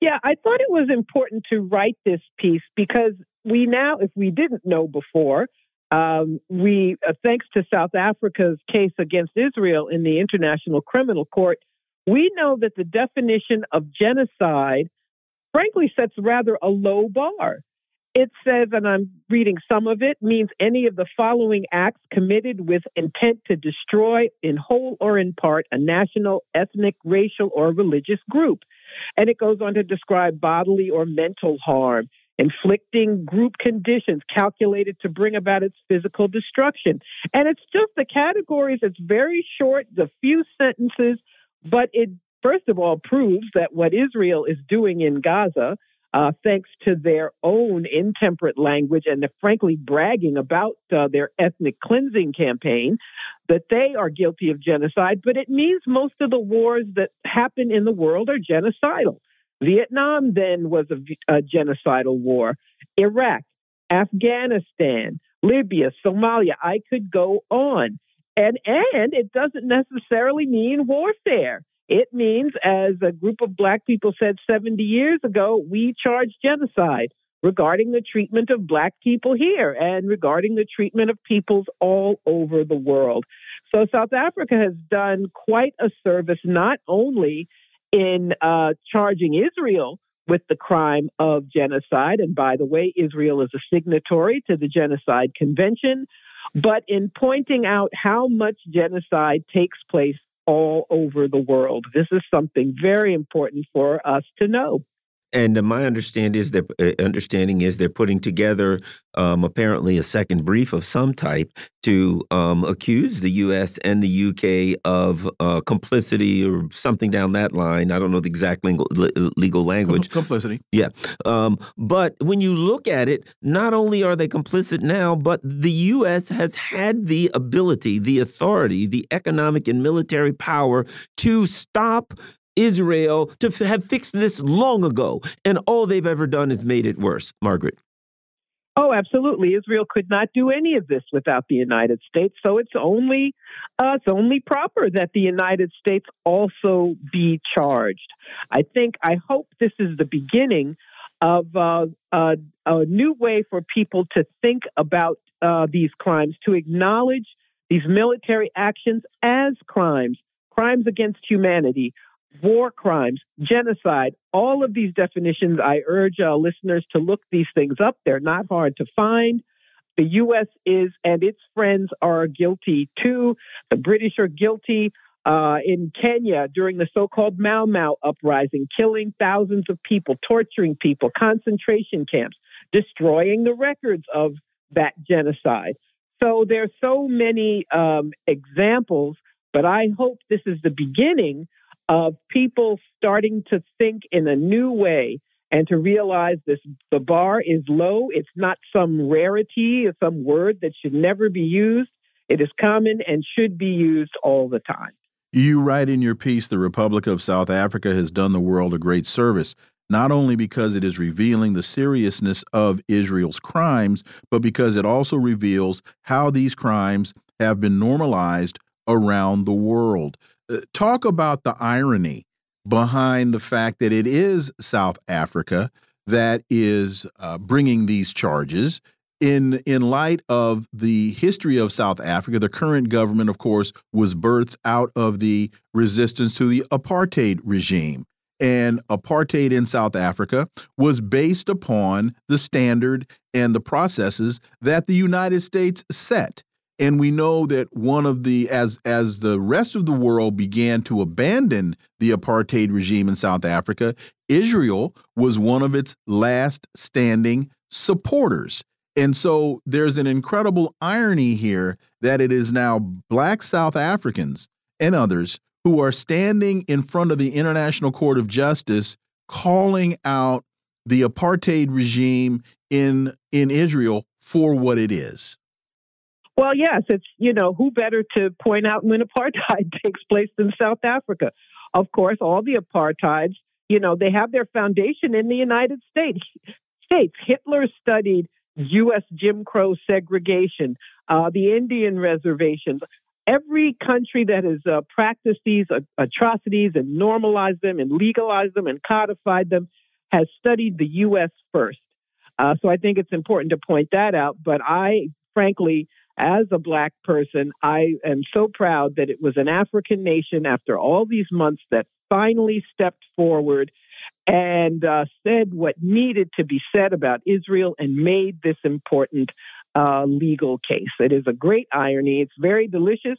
Yeah, I thought it was important to write this piece because we now, if we didn't know before, um, we, uh, thanks to South Africa's case against Israel in the International Criminal Court, we know that the definition of genocide, frankly, sets rather a low bar. It says, and I'm reading some of it, means any of the following acts committed with intent to destroy, in whole or in part, a national, ethnic, racial, or religious group. And it goes on to describe bodily or mental harm, inflicting group conditions calculated to bring about its physical destruction. And it's just the categories, it's very short, the few sentences, but it first of all proves that what Israel is doing in Gaza uh, thanks to their own intemperate language and the frankly bragging about uh, their ethnic cleansing campaign, that they are guilty of genocide. But it means most of the wars that happen in the world are genocidal. Vietnam then was a, a genocidal war. Iraq, Afghanistan, Libya, Somalia. I could go on. And and it doesn't necessarily mean warfare. It means, as a group of black people said 70 years ago, we charge genocide regarding the treatment of black people here and regarding the treatment of peoples all over the world. So South Africa has done quite a service, not only in uh, charging Israel with the crime of genocide, and by the way, Israel is a signatory to the Genocide Convention, but in pointing out how much genocide takes place all over the world. This is something very important for us to know. And uh, my understanding is that uh, understanding is they're putting together um, apparently a second brief of some type to um, accuse the U.S. and the U.K. of uh, complicity or something down that line. I don't know the exact legal, legal language. Complicity. Yeah. Um, but when you look at it, not only are they complicit now, but the U.S. has had the ability, the authority, the economic and military power to stop Israel to have fixed this long ago, and all they've ever done is made it worse. Margaret. Oh, absolutely. Israel could not do any of this without the United States. So it's only uh, it's only proper that the United States also be charged. I think I hope this is the beginning of uh, a new way for people to think about uh, these crimes, to acknowledge these military actions as crimes, crimes against humanity, war crimes, genocide, all of these definitions. I urge uh, listeners to look these things up. They're not hard to find. The U.S. is and its friends are guilty too. The British are guilty. Uh, in Kenya during the so called Mau Mau uprising, killing thousands of people, torturing people, concentration camps, destroying the records of that genocide. So there's so many um, examples, but I hope this is the beginning of people starting to think in a new way and to realize this the bar is low. It's not some rarity or some word that should never be used. It is common and should be used all the time. You write in your piece the Republic of South Africa has done the world a great service, not only because it is revealing the seriousness of Israel's crimes, but because it also reveals how these crimes have been normalized around the world. Uh, talk about the irony behind the fact that it is South Africa that is uh, bringing these charges. In, in light of the history of South Africa, the current government, of course, was birthed out of the resistance to the apartheid regime. And apartheid in South Africa was based upon the standard and the processes that the United States set and we know that one of the as as the rest of the world began to abandon the apartheid regime in South Africa Israel was one of its last standing supporters. And so there's an incredible irony here that it is now black South Africans and others who are standing in front of the International Court of Justice calling out the apartheid regime in in Israel for what it is well, yes, it's, you know, who better to point out when apartheid takes place than South Africa? Of course, all the apartheids, you know, they have their foundation in the United States. States. Hitler studied U.S. Jim Crow segregation, uh, the Indian reservations. Every country that has uh, practiced these atrocities and normalized them and legalized them and codified them has studied the U.S. first. Uh, so I think it's important to point that out. But I, frankly, as a black person, I am so proud that it was an African nation after all these months that finally stepped forward and uh, said what needed to be said about Israel and made this important uh, legal case. It is a great irony. It's very delicious.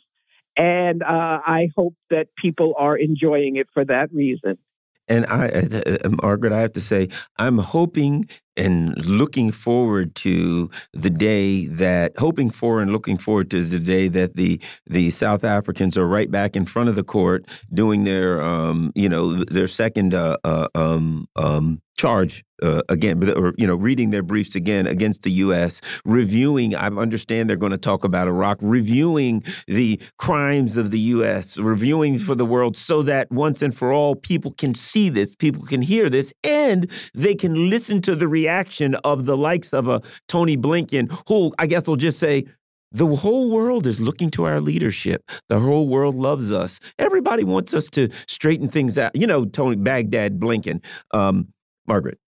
And uh, I hope that people are enjoying it for that reason. And I, uh, uh, Margaret, I have to say, I'm hoping and looking forward to the day that hoping for and looking forward to the day that the the South Africans are right back in front of the court doing their um, you know their second uh, uh, um, um, charge uh, again, or you know, reading their briefs again against the U.S., reviewing. I understand they're going to talk about Iraq, reviewing the crimes of the U.S., reviewing for the world, so that once and for all, people can see this, people can hear this, and they can listen to the reaction of the likes of a Tony Blinken, who I guess will just say, the whole world is looking to our leadership. The whole world loves us. Everybody wants us to straighten things out. You know, Tony Baghdad Blinken, um, Margaret.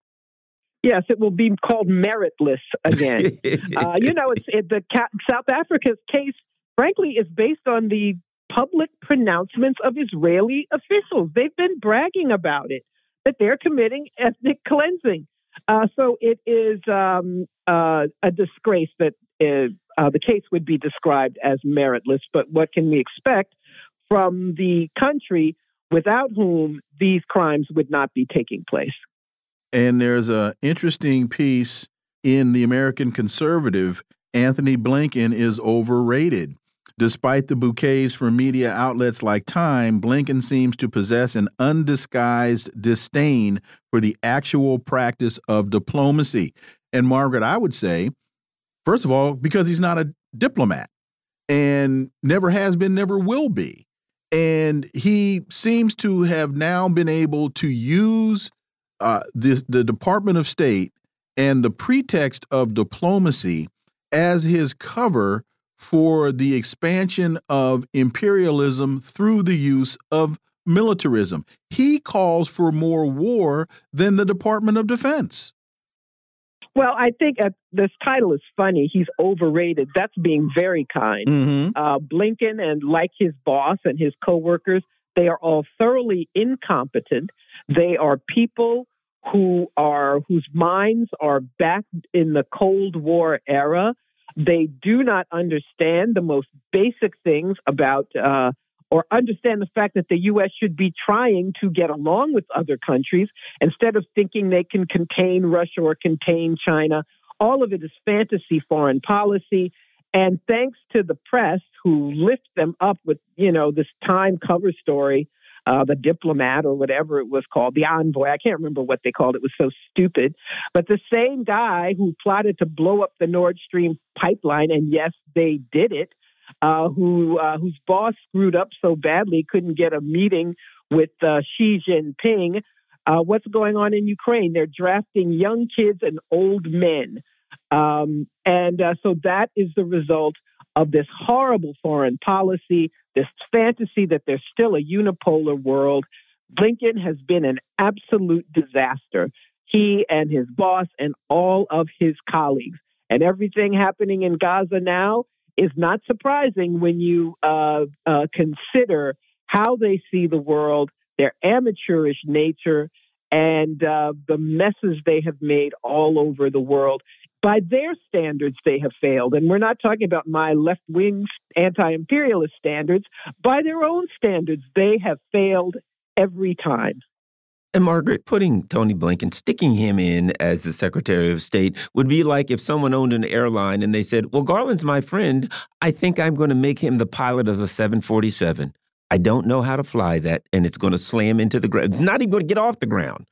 Yes, it will be called meritless again. uh, you know, it's it, the South Africa's case, frankly, is based on the public pronouncements of Israeli officials. They've been bragging about it that they're committing ethnic cleansing. Uh, so it is um, uh, a disgrace that is, uh, the case would be described as meritless. But what can we expect from the country without whom these crimes would not be taking place? And there's an interesting piece in the American Conservative. Anthony Blinken is overrated. Despite the bouquets from media outlets like Time, Blinken seems to possess an undisguised disdain for the actual practice of diplomacy. And Margaret, I would say, first of all, because he's not a diplomat and never has been, never will be. and he seems to have now been able to use uh, the Department of State and the pretext of diplomacy as his cover for the expansion of imperialism through the use of militarism. He calls for more war than the Department of Defense. Well, I think uh, this title is funny. He's overrated. That's being very kind. Mm -hmm. uh, Blinken and like his boss and his coworkers, they are all thoroughly incompetent. They are people who are whose minds are back in the Cold War era. They do not understand the most basic things about uh, or understand the fact that the U.S. should be trying to get along with other countries instead of thinking they can contain Russia or contain China. All of it is fantasy foreign policy. And thanks to the press who lift them up with, you know, this Time cover story, uh, the diplomat or whatever it was called, the envoy. I can't remember what they called it. It was so stupid. But the same guy who plotted to blow up the Nord Stream pipeline, and yes, they did it, uh, who uh, whose boss screwed up so badly couldn't get a meeting with uh, Xi Jinping. Uh, what's going on in Ukraine? They're drafting young kids and old men, um, and uh, so that is the result of this horrible foreign policy, this fantasy that there's still a unipolar world. Blinken has been an absolute disaster. He and his boss and all of his colleagues. And everything happening in Gaza now is not surprising when you uh, uh, consider how they see the world, their amateurish nature, and uh, the messes they have made all over the world. By their standards, they have failed. And we're not talking about my left wing anti imperialist standards. By their own standards, they have failed every time. And Margaret, putting Tony Blinken, sticking him in as the Secretary of State would be like if someone owned an airline and they said, Well, Garland's my friend. I think I'm going to make him the pilot of the 747. I don't know how to fly that, and it's going to slam into the ground. It's not even going to get off the ground.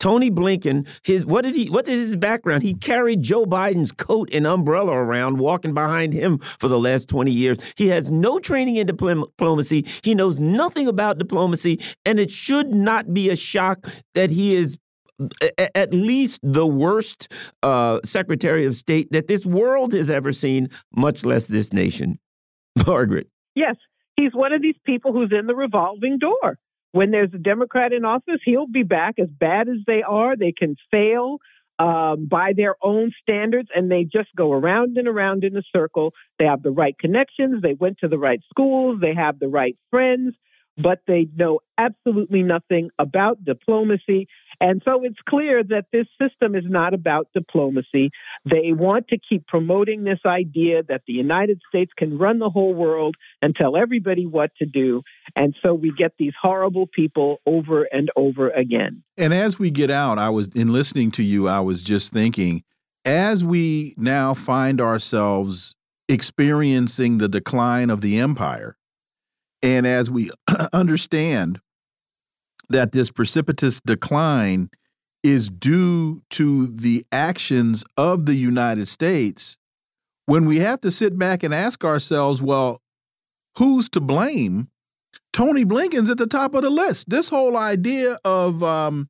Tony Blinken, his what did he? What is his background? He carried Joe Biden's coat and umbrella around, walking behind him for the last twenty years. He has no training in diplomacy. He knows nothing about diplomacy, and it should not be a shock that he is at least the worst uh, Secretary of State that this world has ever seen, much less this nation. Margaret. Yes, He's one of these people who's in the revolving door. When there's a Democrat in office, he'll be back as bad as they are. They can fail um, by their own standards, and they just go around and around in a circle. They have the right connections, they went to the right schools, they have the right friends, but they know absolutely nothing about diplomacy. And so it's clear that this system is not about diplomacy. They want to keep promoting this idea that the United States can run the whole world and tell everybody what to do. And so we get these horrible people over and over again. And as we get out, I was in listening to you, I was just thinking, as we now find ourselves experiencing the decline of the empire, and as we understand that this precipitous decline is due to the actions of the United States, when we have to sit back and ask ourselves, well, who's to blame? Tony Blinken's at the top of the list. This whole idea of um,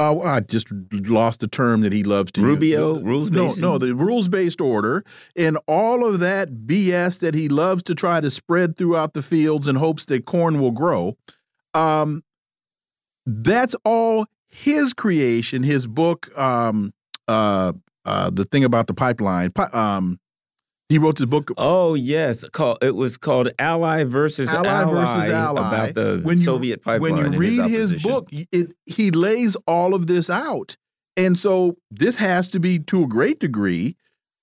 uh, I just lost the term that he loves to Rubio use. rules no. No, the rules based order and all of that BS that he loves to try to spread throughout the fields in hopes that corn will grow. Um, that's all his creation. His book, um, uh, uh, the thing about the pipeline. Um, he wrote this book. Oh yes, called it was called Ally versus Ally, Ally versus Ally about the when you, Soviet pipeline. When you read his, his book, it he lays all of this out, and so this has to be to a great degree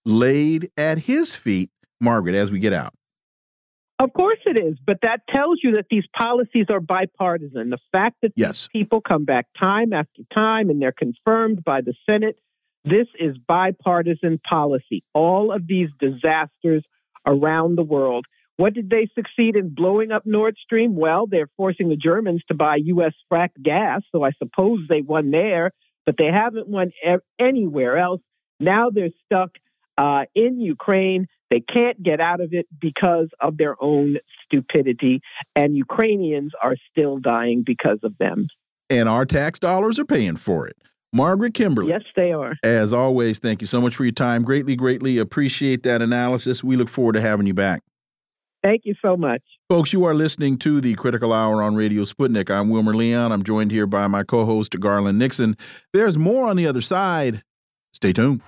laid at his feet, Margaret. As we get out. Of course it is, but that tells you that these policies are bipartisan. The fact that yes. people come back time after time and they're confirmed by the Senate this is bipartisan policy. All of these disasters around the world. What did they succeed in blowing up Nord Stream? Well, they're forcing the Germans to buy U.S. fracked gas, so I suppose they won there, but they haven't won e- anywhere else. Now they're stuck uh, in Ukraine. They can't get out of it because of their own stupidity, and Ukrainians are still dying because of them. And our tax dollars are paying for it. Margaret Kimberley. Yes, they are. As always, thank you so much for your time. Greatly, greatly appreciate that analysis. We look forward to having you back. Thank you so much. Folks, you are listening to the Critical Hour on Radio Sputnik. I'm Wilmer Leon. I'm joined here by my co host, Garland Nixon. There's more on the other side. Stay tuned.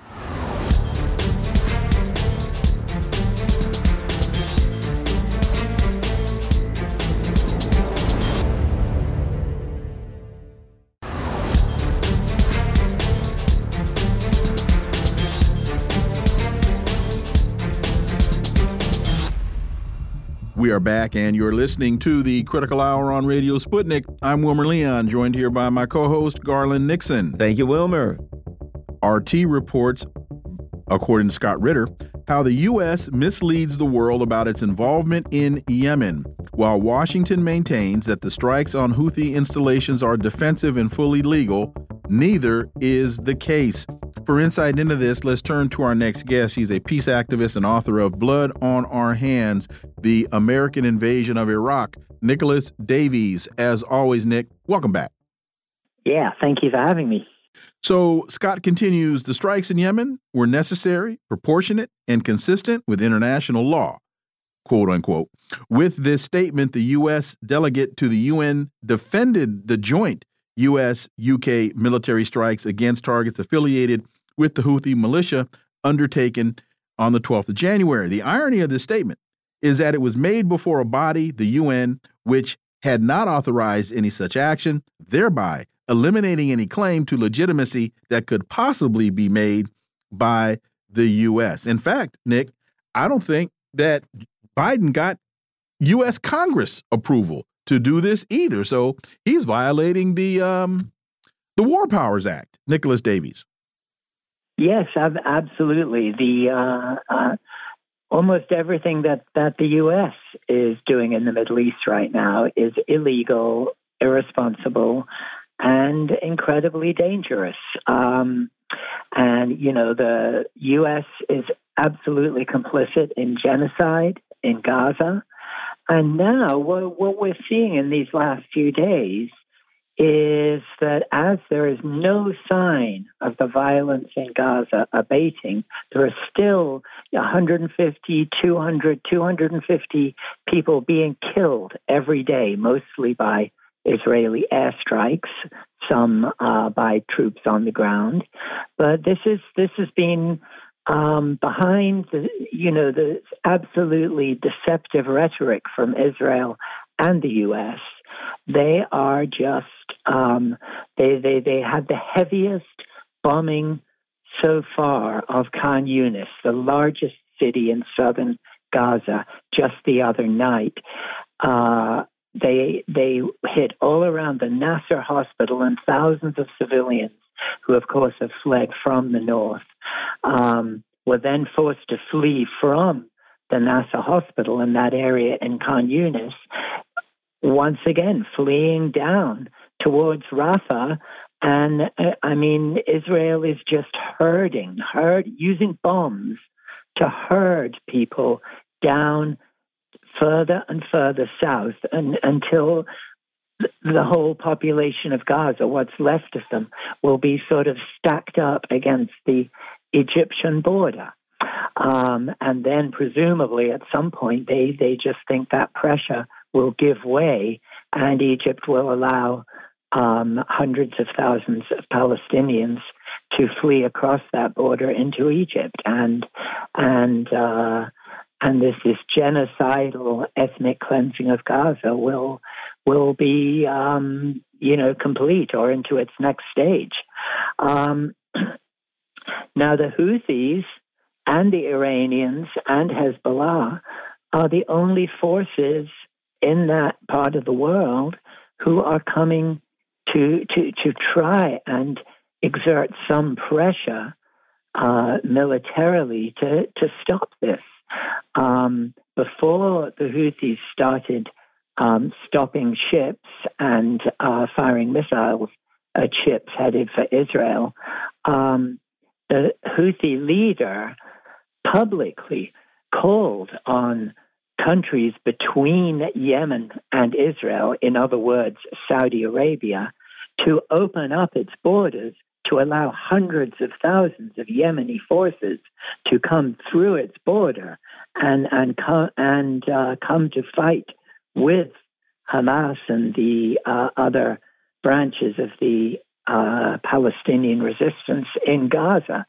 We are back, and you're listening to the Critical Hour on Radio Sputnik. I'm Wilmer Leon, joined here by my co host, Garland Nixon. Thank you, Wilmer. RT reports, according to Scott Ritter, how the U.S. misleads the world about its involvement in Yemen, while Washington maintains that the strikes on Houthi installations are defensive and fully legal. Neither is the case. For insight into this, let's turn to our next guest. He's a peace activist and author of Blood on Our Hands The American Invasion of Iraq. Nicholas Davies. As always, Nick, welcome back. Yeah, thank you for having me. So, Scott continues the strikes in Yemen were necessary, proportionate, and consistent with international law, quote unquote. With this statement, the U.S. delegate to the UN defended the joint U.S. UK military strikes against targets affiliated with the Houthi militia undertaken on the 12th of January. The irony of this statement is that it was made before a body, the UN, which had not authorized any such action, thereby eliminating any claim to legitimacy that could possibly be made by the U.S. In fact, Nick, I don't think that Biden got U.S. Congress approval to do this either. So he's violating the um, the War Powers Act. Nicholas Davies. Yes, absolutely. The uh, uh, almost everything that that the U.S. is doing in the Middle East right now is illegal, irresponsible, and incredibly dangerous. Um, and you know, the U.S. is absolutely complicit in genocide in Gaza. And now, what, we're seeing in these last few days is that as there is no sign of the violence in Gaza abating, there are still 150, 200, 250 people being killed every day, mostly by Israeli airstrikes, some uh, by troops on the ground. But this is this has been um, behind the you know the absolutely deceptive rhetoric from Israel and the U.S. They are just um, they they they had the heaviest bombing so far of Khan Yunis, the largest city in southern Gaza, just the other night. Uh, they they hit all around the Nasser hospital and thousands of civilians who, of course, have fled from the north, um, were then forced to flee from the Nasser hospital in that area in Khan Yunis once again fleeing down towards Rafah. And uh, I mean, Israel is just herding, herd using bombs to herd people down further and further south and, until the whole population of Gaza, what's left of them, will be sort of stacked up against the Egyptian border. Um, and then presumably at some point they, they just think that pressure will give way and Egypt will allow um, hundreds of thousands of Palestinians to flee across that border into Egypt, and and uh, and this genocidal ethnic cleansing of Gaza will will be um, you know complete or into its next stage. Um, now the Houthis and the Iranians and Hezbollah are the only forces in that part of the world who are coming to to to try and exert some pressure uh, militarily to to stop this. Um, before the Houthis started um, stopping ships and uh, firing missiles at ships headed for Israel, um, the Houthi leader publicly called on countries between Yemen and Israel, in other words, Saudi Arabia, to open up its borders to allow hundreds of thousands of Yemeni forces to come through its border and and come and uh, come to fight with Hamas and the uh, other branches of the uh, Palestinian resistance in Gaza.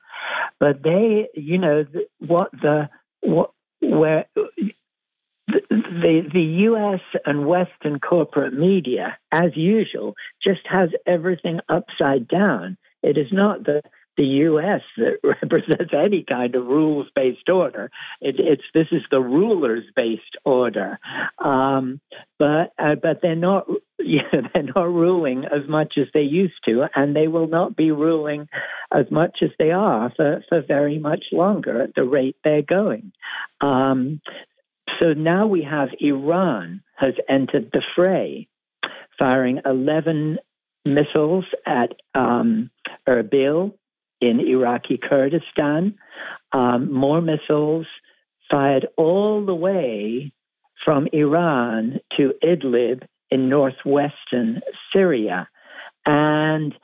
But they, you know, what the what where the, the U.S. and Western corporate media, as usual, just has everything upside down. It is not the the U.S. that represents any kind of rules-based order. It, it's this is the rulers-based order, um, but uh, but they're not yeah, they're not ruling as much as they used to, and they will not be ruling as much as they are for, for very much longer at the rate they're going. Um, so now we have Iran has entered the fray, firing 11 missiles at um, Erbil in Iraqi Kurdistan, um, more missiles fired all the way from Iran to Idlib in northwestern Syria. And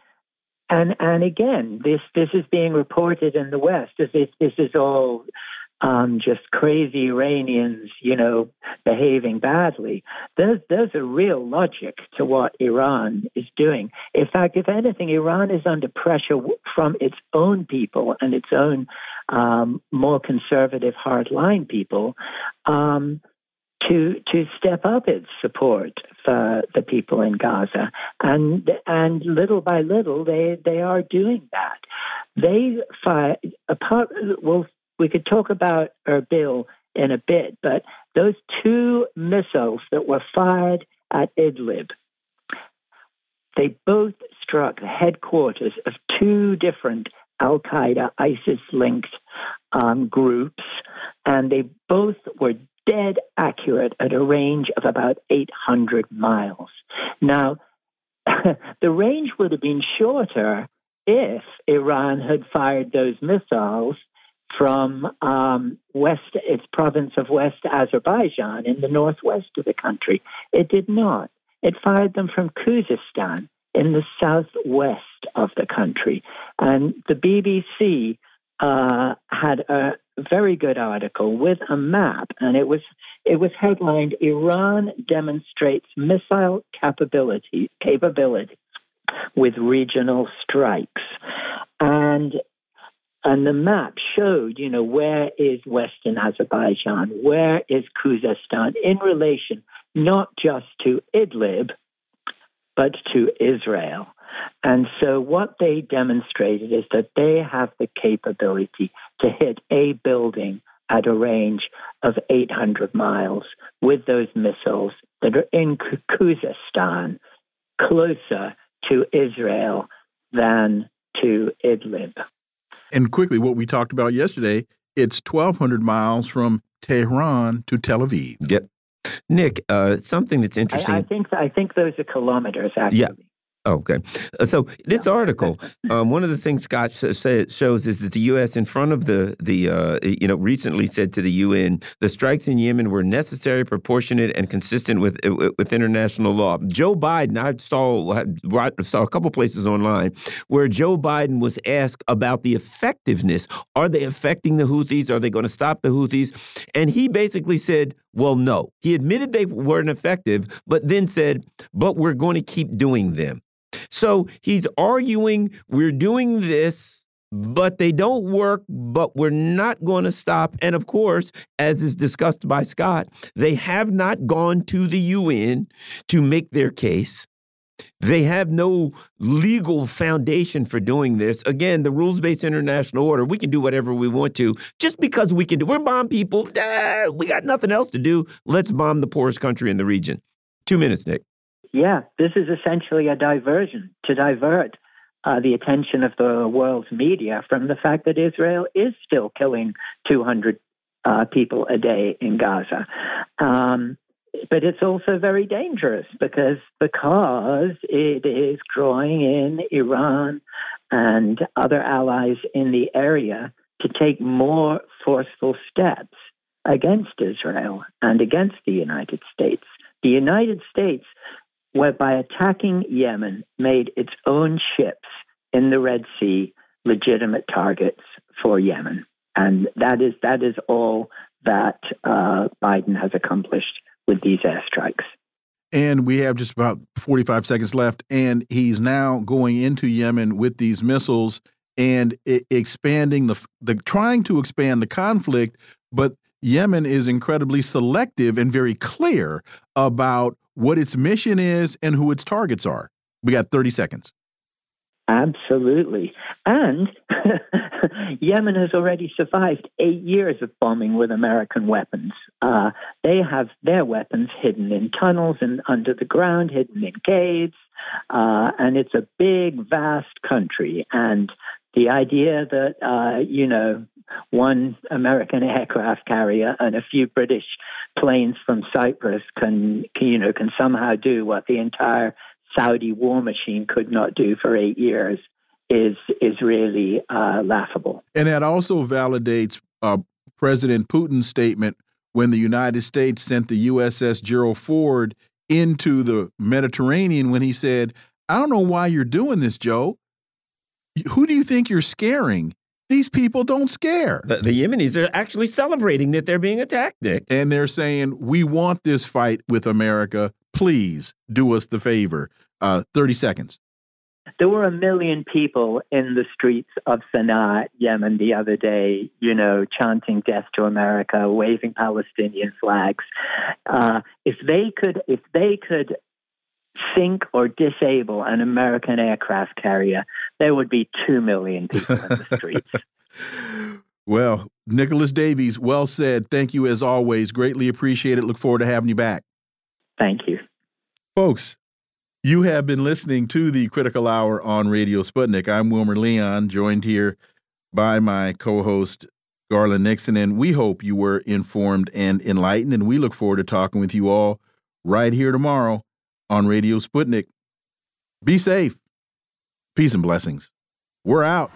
and and again, this this is being reported in the West as if this is all um, just crazy Iranians, you know, behaving badly. There's there's a real logic to what Iran is doing. In fact, if anything, Iran is under pressure from its own people and its own um, more conservative, hardline people. Um, to to step up its support for the people in Gaza, and and little by little they they are doing that. They fire apart. Well, we could talk about Erbil in a bit, but those two missiles that were fired at Idlib, they both struck the headquarters of two different Al Qaeda, ISIS linked um, groups, and they both were dead accurate at a range of about 800 miles. Now, the range would have been shorter if Iran had fired those missiles from um, west, its province of West Azerbaijan in the northwest of the country. It did not. It fired them from Khuzestan in the southwest of the country. And the BBC uh, had a very good article with a map, and it was it was headlined "Iran demonstrates missile capability capability with regional strikes," and and the map showed, you know, where is Western Azerbaijan, where is Khuzestan in relation not just to Idlib, but to Israel. And so what they demonstrated is that they have the capability to hit a building at a range of 800 miles with those missiles that are in Khuzestan, closer to Israel than to Idlib. And quickly, what we talked about yesterday, it's 1,200 miles from Tehran to Tel Aviv. Yep. Nick, uh, something that's interesting. I, I, think I think those are kilometers. Actually. Yeah, Okay. Uh, so this article, um, one of the things Scott sh shows is that the U.S. in front of the the uh, you know recently said to the UN the strikes in Yemen were necessary, proportionate, and consistent with uh, with international law. Joe Biden, I saw saw a couple places online where Joe Biden was asked about the effectiveness. Are they affecting the Houthis? Are they going to stop the Houthis? And he basically said, well, no. He admitted they weren't effective, but then said, but we're going to keep doing them. So he's arguing we're doing this, but they don't work, but we're not going to stop. And of course, as is discussed by Scott, they have not gone to the UN to make their case. They have no legal foundation for doing this. Again, the rules based international order, we can do whatever we want to just because we can do. We're bomb people. Ah, we got nothing else to do. Let's bomb the poorest country in the region. Two minutes, Nick. Yeah, this is essentially a diversion to divert uh, the attention of the world's media from the fact that Israel is still killing 200 uh, people a day in Gaza. Um, but it's also very dangerous because because it is drawing in Iran and other allies in the area to take more forceful steps against Israel and against the United States. The United States, by attacking Yemen, made its own ships in the Red Sea legitimate targets for Yemen. And that is that is all that uh, Biden has accomplished with these airstrikes. And we have just about 45 seconds left. And he's now going into Yemen with these missiles and expanding the, the trying to expand the conflict. But Yemen is incredibly selective and very clear about what its mission is and who its targets are. We got 30 seconds. Absolutely. And Yemen has already survived eight years of bombing with American weapons. Uh, they have their weapons hidden in tunnels and under the ground, hidden in caves. Uh, and it's a big, vast country. And the idea that, uh, you know, one American aircraft carrier and a few British planes from Cyprus can, can, you know, can somehow do what the entire Saudi war machine could not do for eight years is is really uh, laughable. And that also validates uh, President Putin's statement when the United States sent the USS Gerald Ford into the Mediterranean when he said, "I don't know why you're doing this, Joe. Who do you think you're scaring?" These people don't scare. The, the Yemenis are actually celebrating that they're being attacked, Nick. And they're saying, We want this fight with America. Please do us the favor. Uh, 30 seconds. There were a million people in the streets of Sana'a, Yemen, the other day, you know, chanting death to America, waving Palestinian flags. Uh, if they could, if they could sink or disable an American aircraft carrier, there would be two million people in the streets. well, Nicholas Davies, well said. Thank you as always. Greatly appreciate it. Look forward to having you back. Thank you. Folks, you have been listening to the Critical Hour on Radio Sputnik. I'm Wilmer Leon, joined here by my co host, Garland Nixon, and we hope you were informed and enlightened. And we look forward to talking with you all right here tomorrow on Radio Sputnik. Be safe. Peace and blessings. We're out.